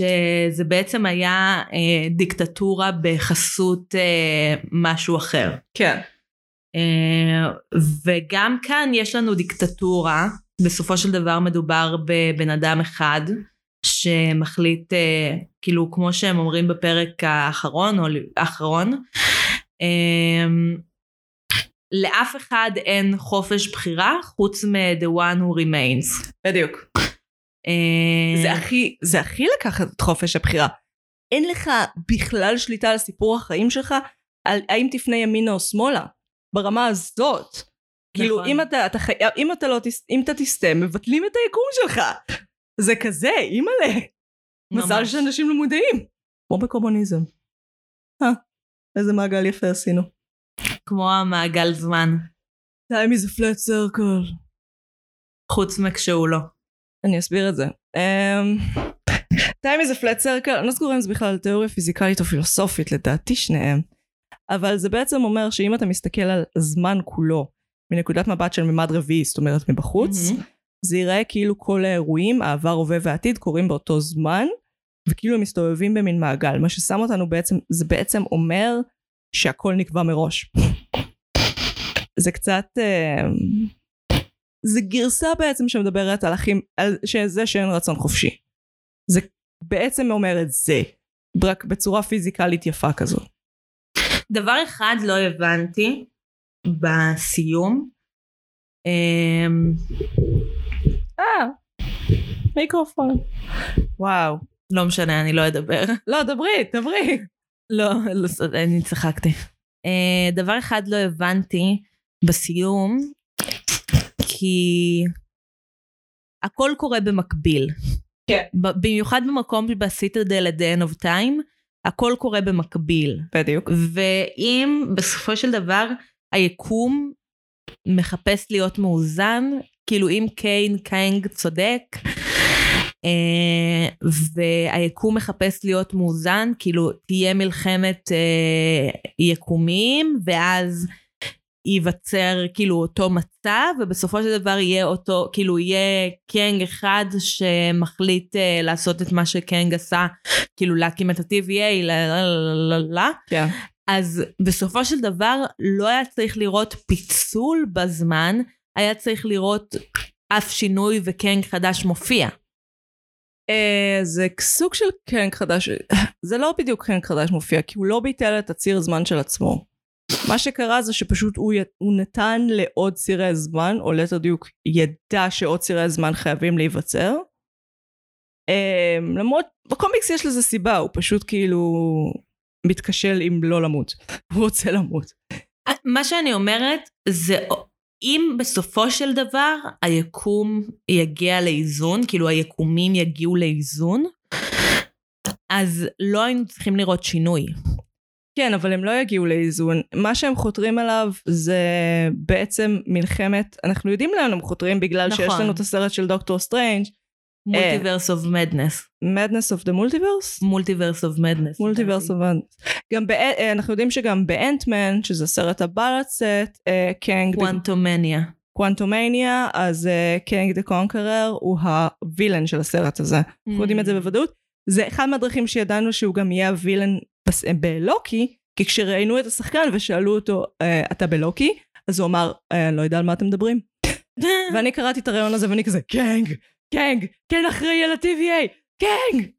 שזה בעצם היה אה, דיקטטורה בחסות אה, משהו אחר. כן. אה, וגם כאן יש לנו דיקטטורה, בסופו של דבר מדובר בבן אדם אחד שמחליט, אה, כאילו כמו שהם אומרים בפרק האחרון או האחרון, אה, לאף אחד אין חופש בחירה חוץ מ-the one who remains. בדיוק. אה, זה הכי, זה הכי לקחת את חופש הבחירה. אין לך בכלל שליטה על סיפור החיים שלך, על האם תפנה ימינה או שמאלה. ברמה הזאת. כאילו, נכון. אם אתה, אתה חי... אם אתה לא, תס... אם אתה תסטה, מבטלים את היקום שלך. זה כזה, אימא'לה. מזל. שאנשים לא מודעים. כמו בקומוניזם. אה, איזה מעגל יפה עשינו. כמו המעגל זמן, time is a flat circle. חוץ מכשהוא לא. אני אסביר את זה. Um, time is a flat circle, אני לא סגורה אם זה בכלל תיאוריה פיזיקלית או פילוסופית, לדעתי שניהם. אבל זה בעצם אומר שאם אתה מסתכל על הזמן כולו מנקודת מבט של ממד רביעי, זאת אומרת מבחוץ, מהמם. זה ייראה כאילו כל האירועים, העבר, הווה והעתיד, קורים באותו זמן, וכאילו הם מסתובבים במין מעגל. מה ששם אותנו בעצם, זה בעצם אומר שהכל נקבע מראש. זה קצת... אה, זה גרסה בעצם שמדברת על אחים, על זה שאין רצון חופשי. זה בעצם אומר את זה, רק בצורה פיזיקלית יפה כזאת. דבר אחד לא הבנתי בסיום. אמ, אה, מיקרופון. וואו. לא משנה, אני לא אדבר. לא, דברי, דברי. לא, לא, אני צחקתי. אה, דבר אחד לא הבנתי בסיום, כי הכל קורה במקביל. כן. במיוחד במקום בסיטדל at the end of time, הכל קורה במקביל. בדיוק. ואם בסופו של דבר היקום מחפש להיות מאוזן, כאילו אם קיין קיינג צודק, אה, והיקום מחפש להיות מאוזן, כאילו תהיה מלחמת אה, יקומים, ואז ייווצר כאילו אותו מצב, ובסופו של דבר יהיה אותו, כאילו יהיה קנג אחד שמחליט אה, לעשות את מה שקנג עשה, כאילו להקים את ה-TVA, לה לה לה לה. כן. אז בסופו של דבר לא היה צריך לראות פיצול בזמן, היה צריך לראות אף שינוי וקנג חדש מופיע. אה, זה סוג של קנק חדש, זה לא בדיוק קנק חדש מופיע, כי הוא לא ביטל את הציר זמן של עצמו. מה שקרה זה שפשוט הוא, י- הוא נתן לעוד צירי זמן, או ליתר דיוק ידע שעוד צירי זמן חייבים להיווצר. אה, למרות, בקומיקס יש לזה סיבה, הוא פשוט כאילו מתקשה עם לא למות. [LAUGHS] הוא רוצה למות. מה שאני אומרת זה אם בסופו של דבר היקום יגיע לאיזון, כאילו היקומים יגיעו לאיזון, אז לא היינו צריכים לראות שינוי. כן, אבל הם לא יגיעו לאיזון. מה שהם חותרים אליו זה בעצם מלחמת, אנחנו יודעים לאן הם חותרים בגלל נכון. שיש לנו את הסרט של דוקטור סטרנג', Multiverse of Madness. Madness of the Multiverse? Multiverse of Madness. Multiverse of Madness. גם בא- אה, אנחנו יודעים שגם ב Ant-Man, שזה הסרט הבא לצאת, קנג, Quantumania. Quantumania, אז Kang the Conqueror הוא ה villain של הסרט הזה. אנחנו יודעים את זה בוודאות. זה אחד מהדרכים שידענו שהוא גם יהיה ה villain בס- בלוקי, כי כשראיינו את השחקן ושאלו אותו, אה, אתה בלוקי? אז הוא אמר, "אה, אני לא יודע על מה אתם מדברים. [LAUGHS] ואני קראתי את הרעיון הזה ואני כזה, קנג, קנג, כן אחראי על ה-TVA, קנג!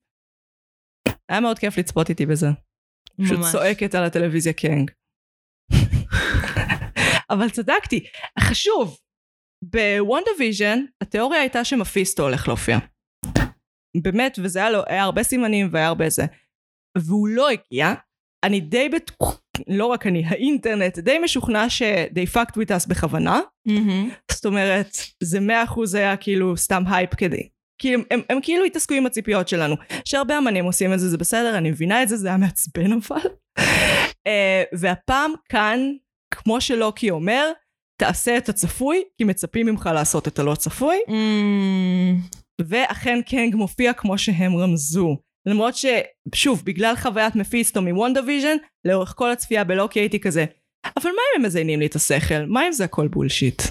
היה מאוד כיף לצפות איתי בזה. פשוט. צועקת על הטלוויזיה קנג. [LAUGHS] אבל צדקתי, חשוב, ב WandaVision התיאוריה הייתה שמפיסטו הולך להופיע. באמת, וזה היה לו, היה הרבה סימנים והיה הרבה זה. והוא לא הגיע, אני די בט... לא רק אני, האינטרנט די משוכנע ש-they fucked with us בכוונה. מהמם. זאת אומרת, זה מאה אחוז היה כאילו סתם הייפ כדי. כי הם, הם, הם כאילו התעסקו עם הציפיות שלנו. שהרבה אמנים עושים את זה, זה בסדר, אני מבינה את זה, זה היה מעצבן אבל. uh, והפעם כאן, כמו שלוקי אומר, תעשה את הצפוי, כי מצפים ממך לעשות את הלא צפוי, אמ, ואכן קנג מופיע כמו שהם רמזו. למרות ששוב, בגלל חוויית מפיסטו מוונדה ויז'ן, לאורך כל הצפייה בלוקי הייתי כזה, אבל מה אם הם מזיינים לי את השכל? מה אם זה הכל bullshit?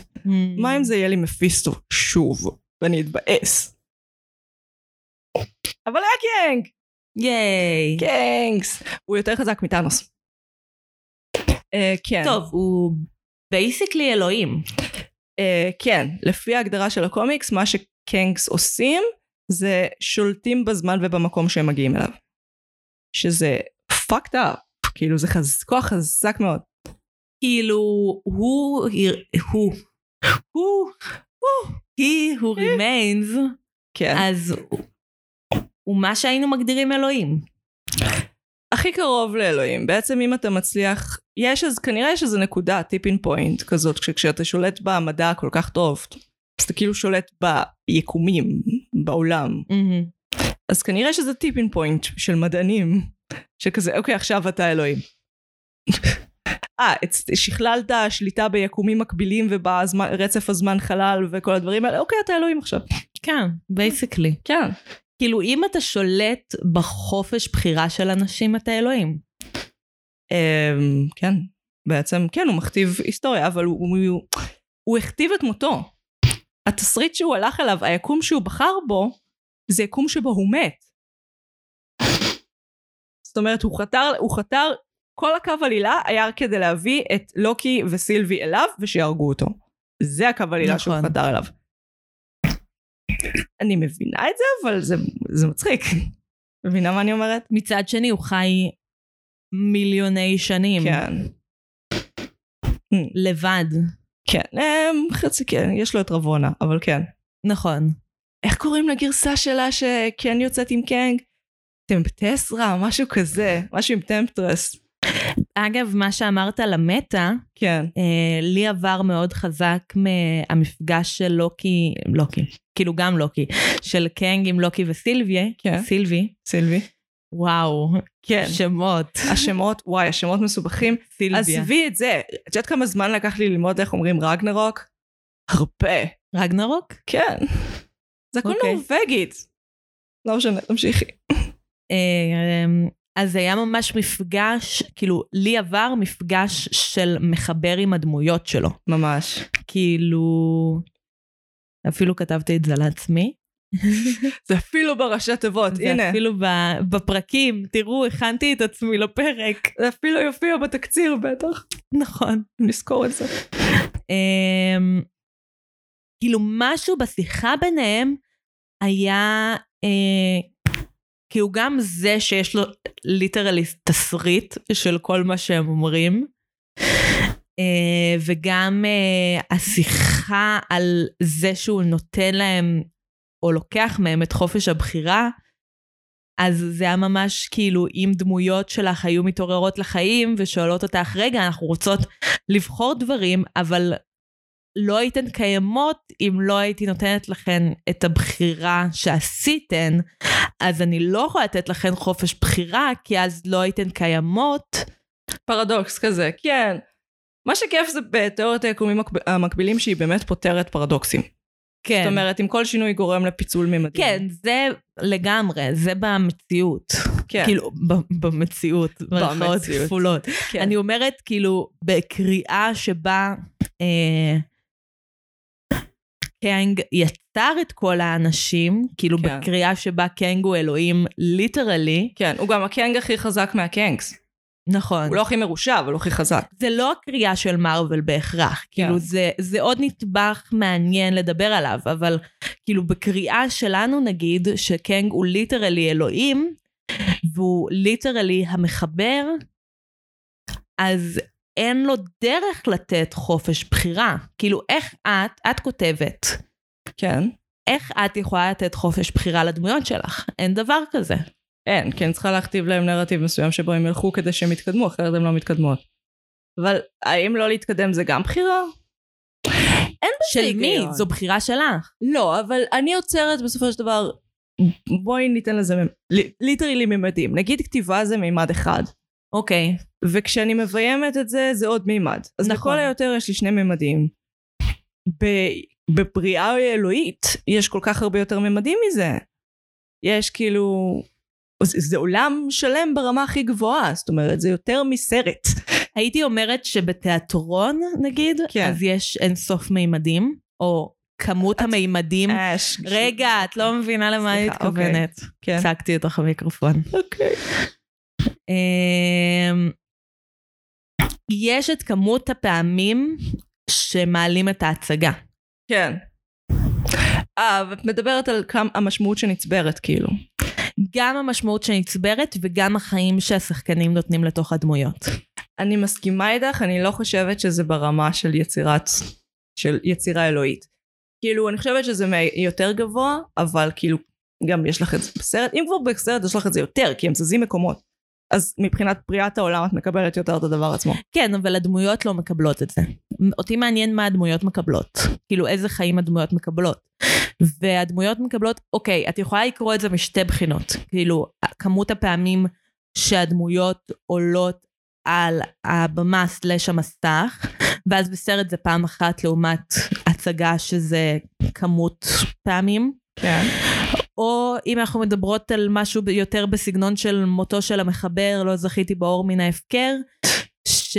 מה אם זה יהיה לי מפיסטו שוב, ואני אתבאס? אבל היה קנג! ייי. קנגס! הוא יותר חזק מטאנוס. אה, כן. טוב, הוא basically אלוהים. Uh, כן, לפי ההגדרה של הקומיקס, מה שקנגס עושים זה שולטים בזמן ובמקום שהם מגיעים אליו. שזה fucked up, כאילו זה חז... כוח חזק מאוד. כאילו, הוא, הוא, הוא, הוא, he who remains, כן. אז הוא- מה שהיינו מגדירים אלוהים. הכי קרוב לאלוהים. בעצם אם אתה מצליח, יש אז כנראה יש איזה נקודה, טיפין פוינט כזאת, כשאתה שולט במדע כל כך טוב, אז אתה כאילו שולט ביקומים, בעולם. מהמם. אז כנראה שזה tipping point של מדענים, שכזה, אוקיי, עכשיו אתה אלוהים. [LAUGHS] אה, שכללת שליטה ביקומים מקבילים וברצף הזמן חלל וכל הדברים האלה, אוקיי, אתה אלוהים עכשיו. כן, basically. כן. כאילו, אם אתה שולט בחופש בחירה של אנשים, אתה אלוהים. אמ, כן, בעצם, כן, הוא מכתיב היסטוריה, אבל הוא, הוא, הוא הכתיב את מותו. התסריט שהוא הלך אליו, היקום שהוא בחר בו, זה יקום שבו הוא מת. זאת אומרת, הוא חתר, הוא חתר, כל הקו עלילה היה כדי להביא את לוקי וסילבי אליו ושיהרגו אותו. זה הקו עלילה שהוא נכון. חתר אליו. אני מבינה את זה, אבל זה, זה מצחיק. מבינה מה אני אומרת? מצד שני, הוא חי מיליוני שנים כן. לבד. כן, אמ, חצי כן, יש לו את רבונה, אבל כן. נכון. איך קוראים לגרסה שלה שכן יוצאת עם קנג? טמפטסרה, משהו כזה, משהו עם טמפטרס. אגב, מה שאמרת על המטה, כן. אה, לי עבר מאוד חזק מהמפגש של לוקי, לוקי, כאילו גם לוקי, של קנג עם לוקי וסילביה, כן. סילבי, סילבי. וואו, כן. שמות, השמות, וואי, השמות מסובכים. סילביה. עזבי את זה. את יודעת כמה זמן לקח לי ללמוד איך אומרים רגנרוק? הרבה. רגנרוק? כן. זה הכל אוקיי. נורבגית. לא משנה, תמשיכי. אה, אז היה ממש מפגש, כאילו, לי עבר מפגש של מחבר עם הדמויות שלו. ממש. כאילו, אפילו כתבתי את זה לעצמי. [LAUGHS] זה אפילו בראשי תיבות, זה הנה. אפילו ב- בפרקים, תראו, הכנתי את עצמי לפרק. זה אפילו יופיע בתקציר בטח. נכון. נזכור את זה. אמ, כאילו משהו בשיחה ביניהם היה אה, כאילו גם זה שיש לו ליטרלי תסריט של כל מה שהם אומרים אה, וגם אה, השיחה על זה שהוא נותן להם או לוקח מהם את חופש הבחירה אז זה היה ממש כאילו אם דמויות שלך היו מתעוררות לחיים ושואלות אותך רגע אנחנו רוצות לבחור דברים אבל לא הייתן קיימות אם לא הייתי נותנת לכן את הבחירה שעשיתן, אז אני לא יכולה לתת לכן חופש בחירה, כי אז לא הייתן קיימות. פרדוקס כזה, כן. מה שכיף זה בתיאוריית היקומים המקב- המקבילים שהיא באמת פותרת פרדוקסים. כן. זאת אומרת, אם כל שינוי גורם לפיצול ממדים. כן, זה לגמרי, זה במציאות. כן. כאילו, ב- במציאות, במרכאות במציאות. כפולות. כן. אני אומרת, כאילו, בקריאה שבה אה, קנג יצר את כל האנשים, כאילו כן. בקריאה שבה קנג הוא אלוהים literally, כן, הוא גם הקנג הכי חזק מהקנגס. נכון. הוא לא הכי מרושע, אבל הוא הכי חזק. זה לא הקריאה של מארוול בהכרח, כאילו זה, זה עוד נדבך מעניין לדבר עליו, אבל כאילו בקריאה שלנו נגיד שקנג הוא literally אלוהים, והוא literally המחבר, אז אין לו דרך לתת חופש בחירה. כאילו איך את, את כותבת, כן. איך את יכולה לתת חופש בחירה לדמויות שלך? אין דבר כזה. אין, כי אני צריכה להכתיב להם נרטיב מסוים שבו הם ילכו כדי שהם יתקדמו, אחרת הם לא מתקדמות. אבל האם לא להתקדם זה גם בחירה? אין בזה של מי? זו בחירה שלך. לא, אבל אני עוצרת בסופו של דבר, בואי ניתן לזה ליטרלי ממדים. נגיד כתיבה זה מימד אחד, אוקיי. וכשאני מביימת את זה, זה עוד מימד. אז נכון. לכל היותר יש לי שני ממדים. ב- בבריאה אלוהית יש כל כך הרבה יותר ממדים מזה. יש כאילו... זה, עולם שלם ברמה הכי גבוהה, זאת אומרת, זה יותר מסרט. הייתי אומרת שבתיאטרון נגיד, כן. אז יש אין סוף מימדים, או כמות המימדים. אש. רגע, את לא מבינה למה אני אוקיי. מתכוונת. כן. הצגתי אותך במיקרופון. אוקיי. אמ, יש את כמות הפעמים שמעלים את ההצגה. כן. אה, ואת מדברת על כמה המשמעות שנצברת, כאילו. גם המשמעות שנצברת וגם החיים שהשחקנים נותנים לתוך הדמויות. אני מסכימה איתך, אני לא חושבת שזה ברמה של יצירת, של יצירה אלוהית. כאילו, אני חושבת שזה יותר גבוה, אבל כאילו, גם יש לך את זה בסרט, אם כבר בסרט יש לך את זה יותר, כי הם זזים מקומות. אז מבחינת בריאת העולם את מקבלת יותר את הדבר עצמו. כן, אבל הדמויות לא מקבלות את זה. אותי מעניין מה הדמויות מקבלות. כאילו, איזה חיים הדמויות מקבלות. והדמויות מקבלות, אוקיי, את יכולה לקרוא את זה משתי בחינות. כאילו, כמות הפעמים שהדמויות עולות על הבמה סלש המסך, ואז בסרט זה פעם אחת לעומת הצגה שזה כמות פעמים. כן. או אם אנחנו מדברות על משהו יותר בסגנון של מותו של המחבר, לא זכיתי באור מן ההפקר, ש...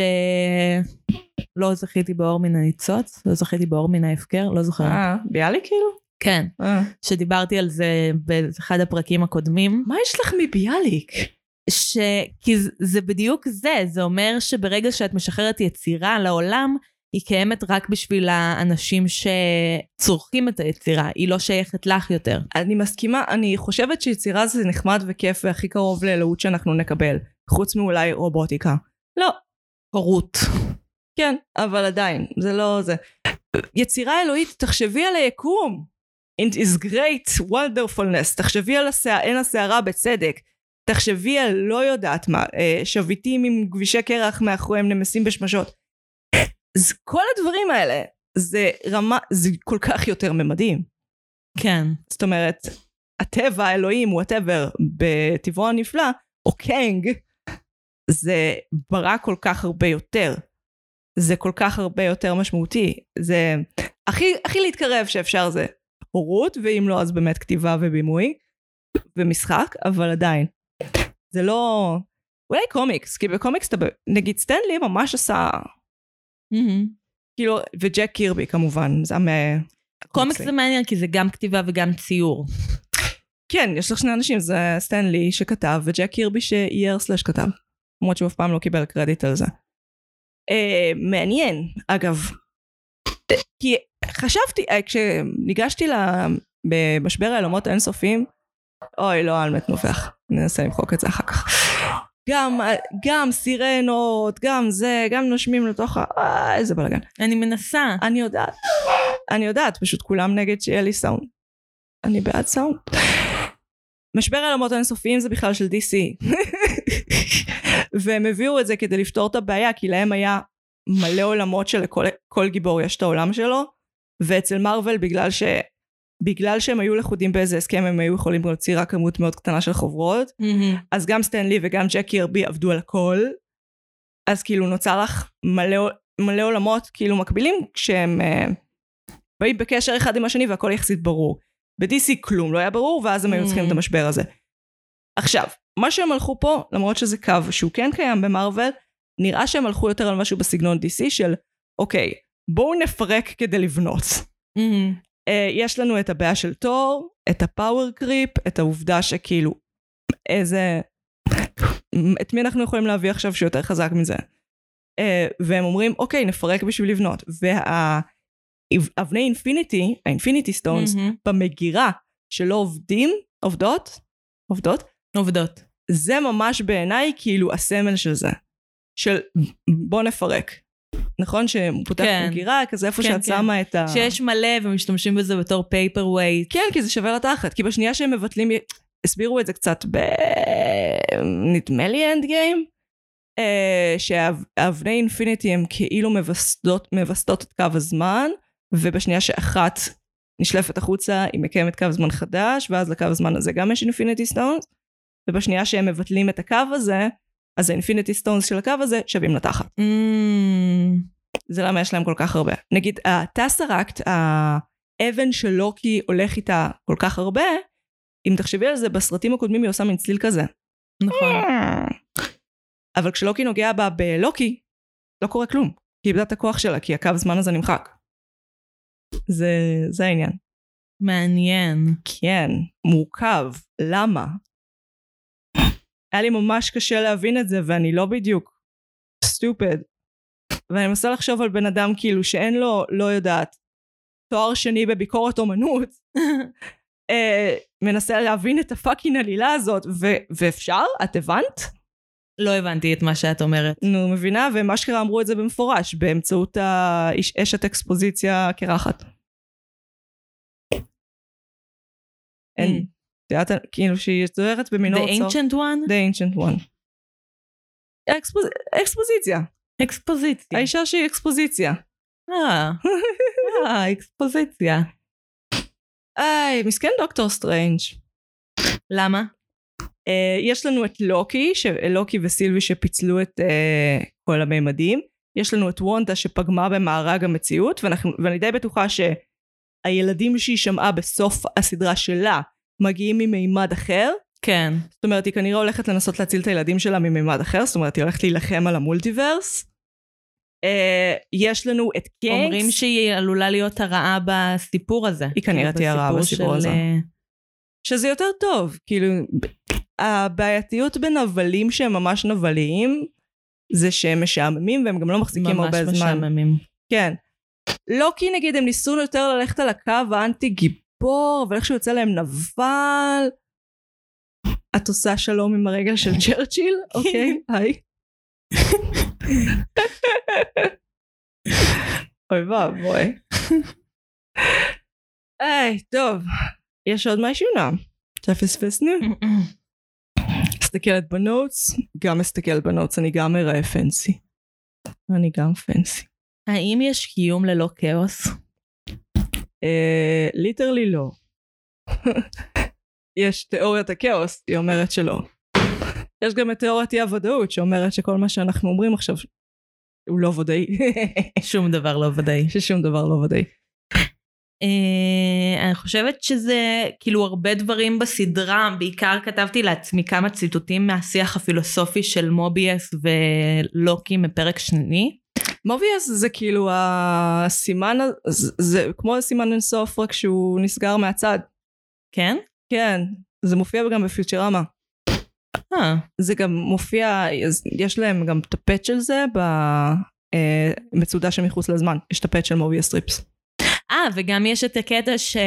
לא זכיתי באור מן הניצוץ, לא זכיתי באור מן ההפקר, לא זוכרת. אה, ביאליק כאילו? כן, אה. שדיברתי על זה באחד הפרקים הקודמים, מה יש לך מביאליק? ש... כי זה- זה בדיוק זה, זה אומר שברגע שאת משחררת יצירה לעולם, היא קיימת רק בשביל האנשים שצורכים את היצירה, היא לא שייכת לך יותר. אני מסכימה, אני חושבת שיצירה זה נחמד וכיף והכי קרוב לאלוהות שאנחנו נקבל. חוץ מאולי רובוטיקה. לא. הורות. כן, אבל עדיין, זה לא זה. יצירה אלוהית, תחשבי על היקום. It is great wonderfulness. תחשבי על השע... עין הסערה בצדק. תחשבי על לא יודעת מה, אה, שביטים עם גבישי קרח מאחוריהם נמסים בשמשות. אז כל הדברים האלה, זה רמה, זה כל כך יותר ממדים. כן. זאת אומרת, הטבע, האלוהים, whatever, בטבעו הנפלא, או קנג, זה ברא כל כך הרבה יותר. זה כל כך הרבה יותר משמעותי. זה הכי, הכי להתקרב שאפשר זה הורות, ואם לא אז באמת כתיבה ובימוי, ומשחק, אבל עדיין. זה לא... אולי קומיקס, כי בקומיקס אתה... נגיד סטנלי ממש עשה... כאילו, וג'ק קירבי כמובן, זה מה... קומיקס זה מעניין כי זה גם כתיבה וגם ציור. כן, יש לך שני אנשים, זה סטנלי שכתב וג'ק קירבי שאייר סלאש כתב. למרות שהוא אף פעם לא קיבל קרדיט על זה. אה, מעניין, אגב. אה, כי חשבתי, אה, כשניגשתי למשבר העולמות האינסופיים, אוי, לא על מת נובח. ננסה למחוק את זה אחר כך. גם, גם סירנות, גם זה, גם נושמים לתוך ה... אה, איזה בלאגן. אני מנסה. אני יודעת. אני יודעת, פשוט כולם נגד שיהיה לי סאונד. אני בעד סאונד. משבר העולמות האינסופיים זה בכלל של DC. [LAUGHS] והם הביאו את זה כדי לפתור את הבעיה, כי להם היה מלא עולמות שלכל כל גיבור יש את העולם שלו, ואצל מארוול בגלל ש... בגלל שהם היו לכודים באיזה הסכם הם היו יכולים להוציא רק כמות מאוד קטנה של חוברות, אז גם סטנלי וגם ג'ק קירבי עבדו על הכל, אז כאילו נוצר לך מלא, מלא עולמות כאילו מקבילים כשהם uh, באים בקשר אחד עם השני והכל יחסית ברור. ב-DC כלום לא היה ברור ואז הם היו צריכים את המשבר הזה. עכשיו, מה שהם הלכו פה, למרות שזה קו שהוא כן קיים במארוול, נראה שהם הלכו יותר על משהו בסגנון DC של אוקיי, בואו נפרק כדי לבנות. Uh, יש לנו את הבעיה של תור, את ה power creep, את העובדה שכאילו איזה... את מי אנחנו יכולים להביא עכשיו שהוא יותר חזק מזה? Uh, והם אומרים אוקיי נפרק בשביל לבנות. והאבני infinity, ה infinity stones, במגירה שלא עובדים, עובדות? עובדות? עובדות. זה ממש בעיניי כאילו הסמל של זה. של בוא נפרק. נכון שהוא פותח כן. מגירה כזה איפה כן, שאת כן. שמה את ה... שיש מלא ומשתמשים בזה בתור paperweight. כן, כי זה שווה לתחת. כי בשנייה שהם מבטלים, הסבירו את זה קצת ב... נדמה לי Endgame, שאבני infinity הם כאילו מווסתות, מווסתות את קו הזמן, ובשנייה שאחת נשלפת החוצה היא מקיימת קו זמן חדש, ואז לקו הזמן הזה גם יש infinity stones, ובשנייה שהם מבטלים את הקו הזה, אז ה infinity stones של הקו הזה שווים לתחת. זה למה יש להם כל כך הרבה. נגיד הטסראקט, האבן של לוקי הולך איתה כל כך הרבה, אם תחשבי על זה, בסרטים הקודמים היא עושה מין צליל כזה. נכון. אבל כשלוקי נוגע בה בלוקי, לא קורה כלום. כי היא איבדה את הכוח שלה, כי הקו זמן הזה נמחק. זה, זה העניין. מעניין. כן, מורכב. למה? היה לי ממש קשה להבין את זה, ואני לא בדיוק סטופד. ואני מנסה לחשוב על בן אדם כאילו שאין לו, לא יודעת, תואר שני בביקורת אומנות, [LAUGHS] אה, מנסה להבין את הפאקינג עלילה הזאת, ו- ואפשר? את הבנת? לא הבנתי את מה שאת אומרת. נו, מבינה? ומה שקרה אמרו את זה במפורש, באמצעות האיש- אשת אקספוזיציה קרחת. אין, יודעת, כאילו שהיא זוהרת במינור The Ancient One? The Ancient One. אקספוז- אקספוזיציה. אקספוזיציה. האישה שהיא אקספוזיציה. אה, [LAUGHS] אה, אקספוזיציה. איי, מסכן דוקטור סטרנג'. למה? אה, יש לנו את לוקי, ש- לוקי וסילבי שפיצלו את אה, כל הממדים. יש לנו את וונדה שפגמה במארג המציאות, ואנחנו, ואני די בטוחה שהילדים שהיא שמעה בסוף הסדרה שלה מגיעים ממימד אחר. כן. זאת אומרת, היא כנראה הולכת לנסות להציל את הילדים שלה ממימד אחר, זאת אומרת, היא הולכת להילחם על המולטיברס. אה, יש לנו את קינגס. אומרים שהיא עלולה להיות הרעה בסיפור הזה. היא כנראה כאילו, תהיה הרעה בסיפור של, הזה. אה, שזה יותר טוב, כאילו, הבעייתיות בנבלים שהם ממש נבליים, זה שהם משעממים והם גם לא מחזיקים ממש הרבה זמן. משעממים. כן. לא כי נגיד הם ניסו יותר ללכת על הקו האנטי גיבור, אבל איכשהו יוצא להם נבל. את עושה שלום עם הרגל של צ'רצ'יל? [LAUGHS] אוקיי, היי. אוי ואבוי. היי, טוב. יש עוד משהו נע? תפספסנו? מסתכלת בנוטס, גם מסתכלת בנוטס, אני גם אראה פנסי. אני גם פנסי. האם יש קיום ללא כאוס? ליטרלי לא. [LAUGHS] יש תיאוריית הכאוס, היא אומרת שלא. יש גם את תיאוריית אי הוודאות שאומרת שכל מה שאנחנו אומרים עכשיו הוא לא ודאי. [LAUGHS] שום דבר לא ודאי. ששום דבר לא ודאי. אה, אני חושבת שזה כאילו הרבה דברים בסדרה, בעיקר כתבתי לעצמי כמה ציטוטים מהשיח הפילוסופי של מוביאס ולוקי מפרק שני. מוביאס זה כאילו הסימן, זה, זה כמו הסימן אינסוף רק שהוא נסגר מהצד. כן? כן, זה מופיע גם בפיוצ'רמה. אה, זה גם מופיע, יש להם גם את ה path של זה במצודה שמחוץ לזמן. יש את ה path של Möbius strips. אה, וגם יש את הקטע ש...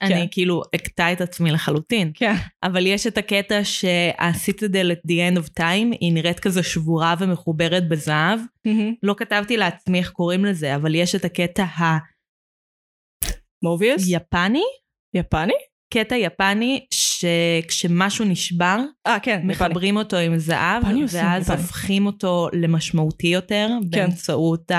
כן. אני כאילו אקטע את עצמי לחלוטין, כן. אבל יש את הקטע שהסיטדל at the end of time היא נראית כזה שבורה ומחוברת בזהב. לא כתבתי לעצמי איך קוראים לזה, אבל יש את הקטע מוביאס? היפני, יפני? קטע יפני שכשמשהו נשבר, אה כן, יפני. מחברים אותו עם זהב, יפני ואז יפני. הופכים אותו למשמעותי יותר כן. באמצעות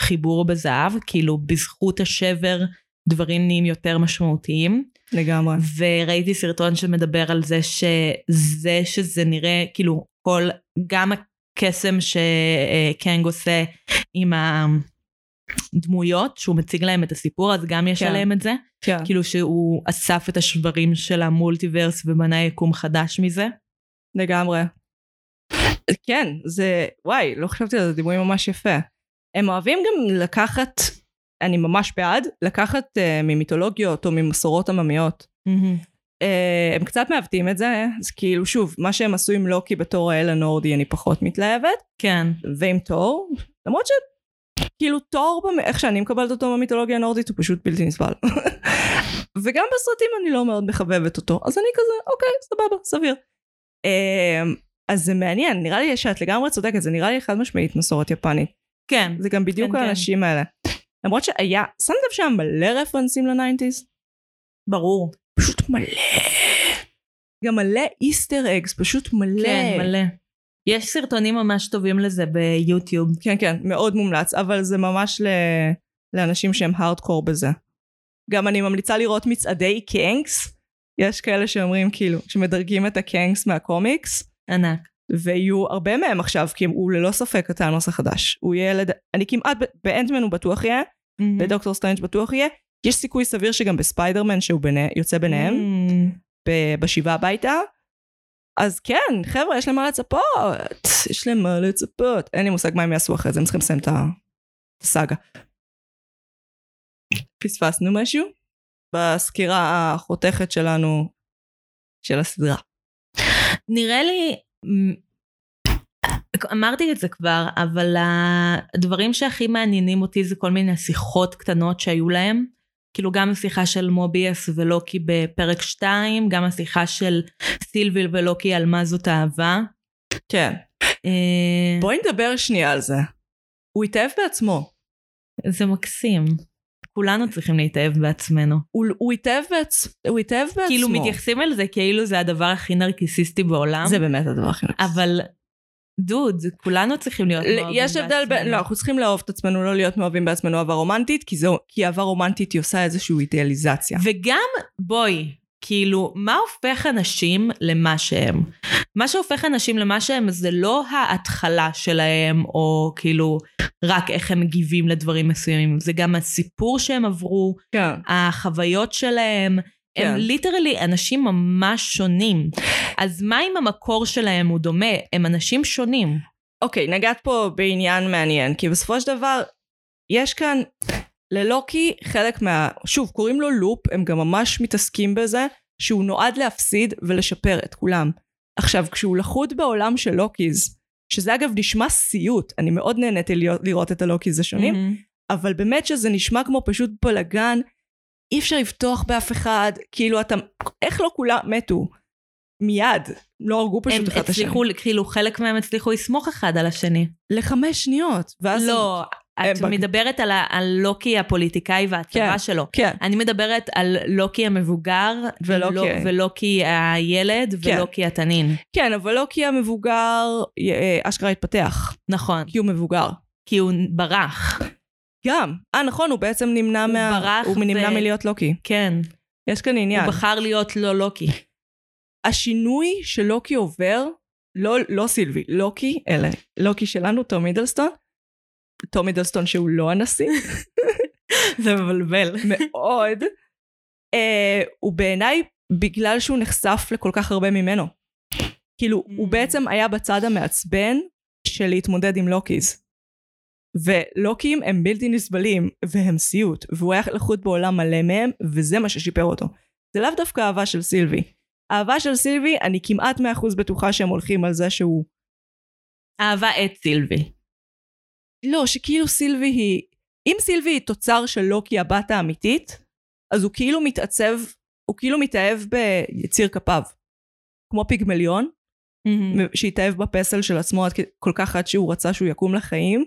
החיבור בזהב, כאילו בזכות השבר דברים נהיים יותר משמעותיים. לגמרי. וראיתי סרטון שמדבר על זה שזה שזה נראה כאילו כל גם הקסם שקנג עושה עם הדמויות שהוא מציג להם את הסיפור אז גם יש כן. עליהם את זה כן. כאילו שהוא אסף את השברים של המולטיברס ובנה יקום חדש מזה. לגמרי. כן, זה, וואי, לא חשבתי על זה, דיבורים ממש יפה. הם אוהבים גם לקחת, אני ממש בעד, לקחת uh, ממיתולוגיות או ממסורות עממיות. Uh, הם קצת מעוותים את זה, אז כאילו שוב, מה שהם עשו עם לוקי בתור האל הנורדי אני פחות מתלהבת, כן. ועם תור, למרות ש... כאילו תור, במ- איך שאני מקבלת אותו במיתולוגיה הנורדית הוא פשוט בלתי נסבל. [LAUGHS] וגם בסרטים אני לא מאוד מחבבת אותו, אז אני כזה, אוקיי, סבבה, סביר. אמ, אז זה מעניין, נראה לי שאת לגמרי צודקת, זה נראה לי חד משמעית מסורת יפנית. כן. זה גם בדיוק כן, כן. האנשים האלה. למרות שהיה, שמת לב שהיה מלא רפרנסים ל nineties? ברור. פשוט מלא. גם מלא איסטר אגס, פשוט מלא. כן, מלא. יש סרטונים ממש טובים לזה ביוטיוב. כן, כן, מאוד מומלץ, אבל זה ממש ל... לאנשים שהם הארדקור בזה. גם אני ממליצה לראות מצעדי קנקס. יש כאלה שאומרים כאילו, שמדרגים את הקנקס מהקומיקס, ענק. ויהיו הרבה מהם עכשיו, כי הוא ללא ספק הטאנוס החדש. הוא יהיה ילד, אני כמעט, באנטמן הוא בטוח יהיה, בדוקטור סטרנג' בטוח יהיה. יש סיכוי סביר שגם בספיידרמן שהוא ביני, יוצא ביניהם, Mm. ב- בשיבה הביתה. אז כן, חבר'ה, יש להם מה לצפות. יש להם מה לצפות. אין לי מושג מה הם יעשו אחרי זה, הם צריכים לסיים את הסאגה. פספסנו משהו? בסקירה החותכת שלנו של הסדרה. נראה לי, אמרתי את זה כבר, אבל הדברים שהכי מעניינים אותי זה כל מיני שיחות קטנות שהיו להם. כאילו גם השיחה של מוביאס ולוקי בפרק 2, גם השיחה של סילביל ולוקי על מה זאת אהבה. כן. אה, בואי נדבר שנייה על זה. הוא התאהב בעצמו. זה מקסים. כולנו צריכים להתאהב בעצמנו. הוא, הוא, התאהב בעצ... הוא התאהב בעצמו. כאילו מתייחסים אל זה כאילו זה הדבר הכי נרקיסיסטי בעולם. זה באמת הדבר הכי נרקיסיסטי. אבל דוד, כולנו צריכים להיות מאוהבים בעצמנו. יש הבדל בין, לא, אנחנו צריכים לאהוב את עצמנו, לא להיות מאוהבים בעצמנו אהבה רומנטית, כי, זו, כי אהבה רומנטית היא עושה איזושהי אידיאליזציה. וגם, בואי, כאילו, מה הופך אנשים למה שהם? מה שהופך אנשים למה שהם זה לא ההתחלה שלהם, או כאילו, רק איך הם מגיבים לדברים מסוימים, זה גם הסיפור שהם עברו, כן. החוויות שלהם. הם כן. ליטרלי אנשים ממש שונים. אז מה אם המקור שלהם הוא דומה? הם אנשים שונים. אוקיי, נגעת פה בעניין מעניין, כי בסופו של דבר, יש כאן, ללוקי חלק מה... שוב, קוראים לו לופ, הם גם ממש מתעסקים בזה, שהוא נועד להפסיד ולשפר את כולם. עכשיו, כשהוא לכוד בעולם של לוקיז, שזה אגב נשמע סיוט, אני מאוד נהניתי להיות, לראות את הלוקיז השונים, מהמם. אבל באמת שזה נשמע כמו פשוט בלאגן, אי אפשר לבטוח באף אחד, כאילו אתה, איך לא כולם מתו? מיד, לא הרגו הם פשוט אחד את השני. הצליחו, כאילו חלק מהם הצליחו לסמוך אחד על השני. לחמש שניות, ואז... לא, את הם בג- מדברת על, ה- על לוקי הפוליטיקאי והצבא כן. שלו. כן, אני מדברת על לוקי המבוגר, ולוקי- לא- ולוקי הילד, כן. ולוקי התנין. כן, אבל כי המבוגר אה, אשכרה התפתח, נכון, כי הוא מבוגר. כי הוא ברח. גם. אה, נכון, הוא בעצם נמנע הוא מה... ברח הוא נמנע ו- מלהיות לוקי. כן, יש כאן עניין. הוא בחר להיות לא לוקי. השינוי שלוקי עובר, לא, לא סילבי, לוקי, אלה, לוקי שלנו, תום מידלסטון, תום מידלסטון שהוא לא הנשיא, [LAUGHS] זה מבלבל. מאוד, אה, הוא בעיניי בגלל שהוא נחשף לכל כך הרבה ממנו. כאילו, הוא Mm. בעצם היה בצד המעצבן של להתמודד עם לוקיז. ולוקים הם בלתי נסבלים, והם סיוט, והוא היה לחוט בעולם מלא מהם, וזה מה ששיפר אותו. זה לאו דווקא אהבה של סילבי. אהבה של סילבי, אני כמעט 100% בטוחה שהם הולכים על זה שהוא... אהבה את סילבי. לא, שכאילו סילבי היא... אם סילבי היא תוצר של לוקי הבת האמיתית, אז הוא כאילו מתעצב, הוא כאילו מתאהב ביציר כפיו. כמו פיגמליון, שהתאהב בפסל של עצמו עד כל כך עד שהוא רצה שהוא יקום לחיים.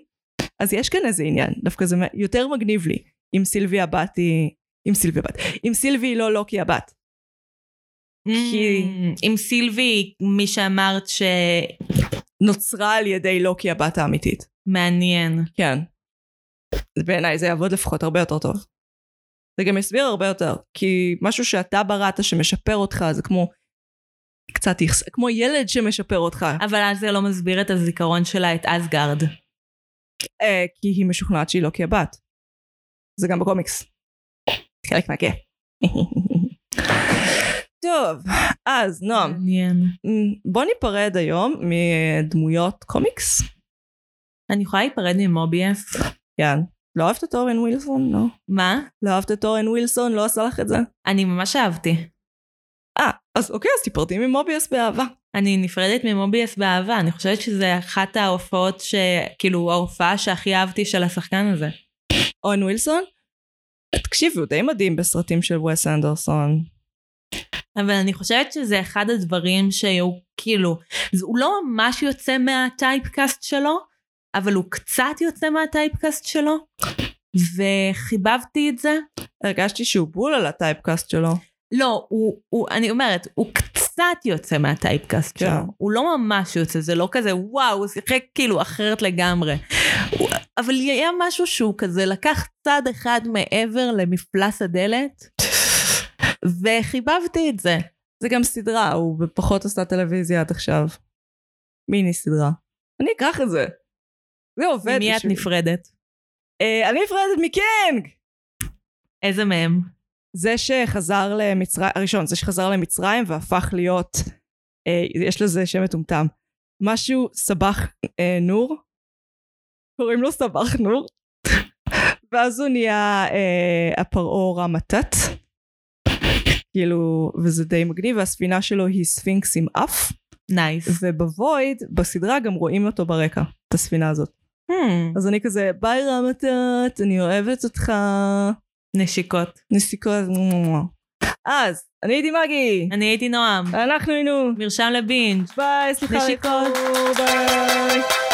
אז יש כאן איזה עניין, דווקא זה יותר מגניב לי, אם סילבי הבת היא... אם סילבי הבת. אם סילבי היא לא לוקי הבת. כי- Mm, עם סילבי, מי שאמרת נוצרה על ידי לוקי הבת האמיתית. שמעניין. כן. בעיניי זה יעבוד לפחות הרבה יותר טוב. זה גם יסביר הרבה יותר, כי משהו שאתה בראת שמשפר אותך זה כמו קצת יחס... כמו ילד שמשפר אותך, אבל אז זה לא מסביר את הזיכרון שלה, את אסגרד. אה, כי היא משוכנעת שהיא לא כהבת. זה גם בקומיקס. חלק מהכיף. [LAUGHS] טוב, אז נועם, מעניין. בוא ניפרד היום מדמויות קומיקס. אני יכולה להיפרד ממוביאס? כן. לא אוהבת את אורן ווילסון? לא. מה? לא אהבת את אורן ווילסון? לא עשה לך את זה? אני ממש אהבתי. אה, אז אוקיי, אז תיפרדי ממוביאס באהבה. אני נפרדת ממוביאס באהבה, אני חושבת שזה אחת ההופעות ש... כאילו, ההופעה שהכי אהבתי של השחקן הזה. אורן ווילסון? תקשיבי, הוא די מדהים בסרטים של וס אנדרסון. אבל אני חושבת שזה אחד הדברים שהיו, כאילו, הוא לא ממש יוצא מהטייפקאסט שלו, אבל הוא קצת יוצא מהטייפקאסט שלו, וחיבבתי את זה. הרגשתי שהוא בול על הטייפקאסט שלו. לא, הוא, הוא, אני אומרת, הוא קצת יוצא מהטייפקאסט כן. שלו. הוא לא ממש יוצא, זה לא כזה, וואו, הוא שיחק כאילו אחרת לגמרי. הוא, אבל היה משהו שהוא כזה לקח צעד אחד מעבר למפלס הדלת, וחיבבתי את זה. זה גם סדרה, הוא פחות עשה טלוויזיה עד עכשיו. מיני סדרה. אני אקח את זה. זה עובד. ממי את. נפרדת? אה, אני נפרדת מקנג! איזה מהם? זה שחזר למצרים, הראשון, זה שחזר למצרים והפך להיות, אה, יש לזה שם מטומטם. משהו סבח אה, נור, קוראים לו סבח נור, [LAUGHS] ואז הוא נהיה אה, הפרעה רמתת, כאילו, וזה די מגניב, והספינה שלו היא ספינקס עם אף, nice. וב Void, בסדרה גם רואים אותו ברקע, את הספינה הזאת. Hmm, אז אני כזה, ביי רמה-טוט, אני אוהבת אותך, נשיקות. נסיקות. אז, אני הייתי מגי, אני הייתי נועם. אנחנו היינו, מרשם לבינג'. ביי, סליחה, נשיקות. ביי.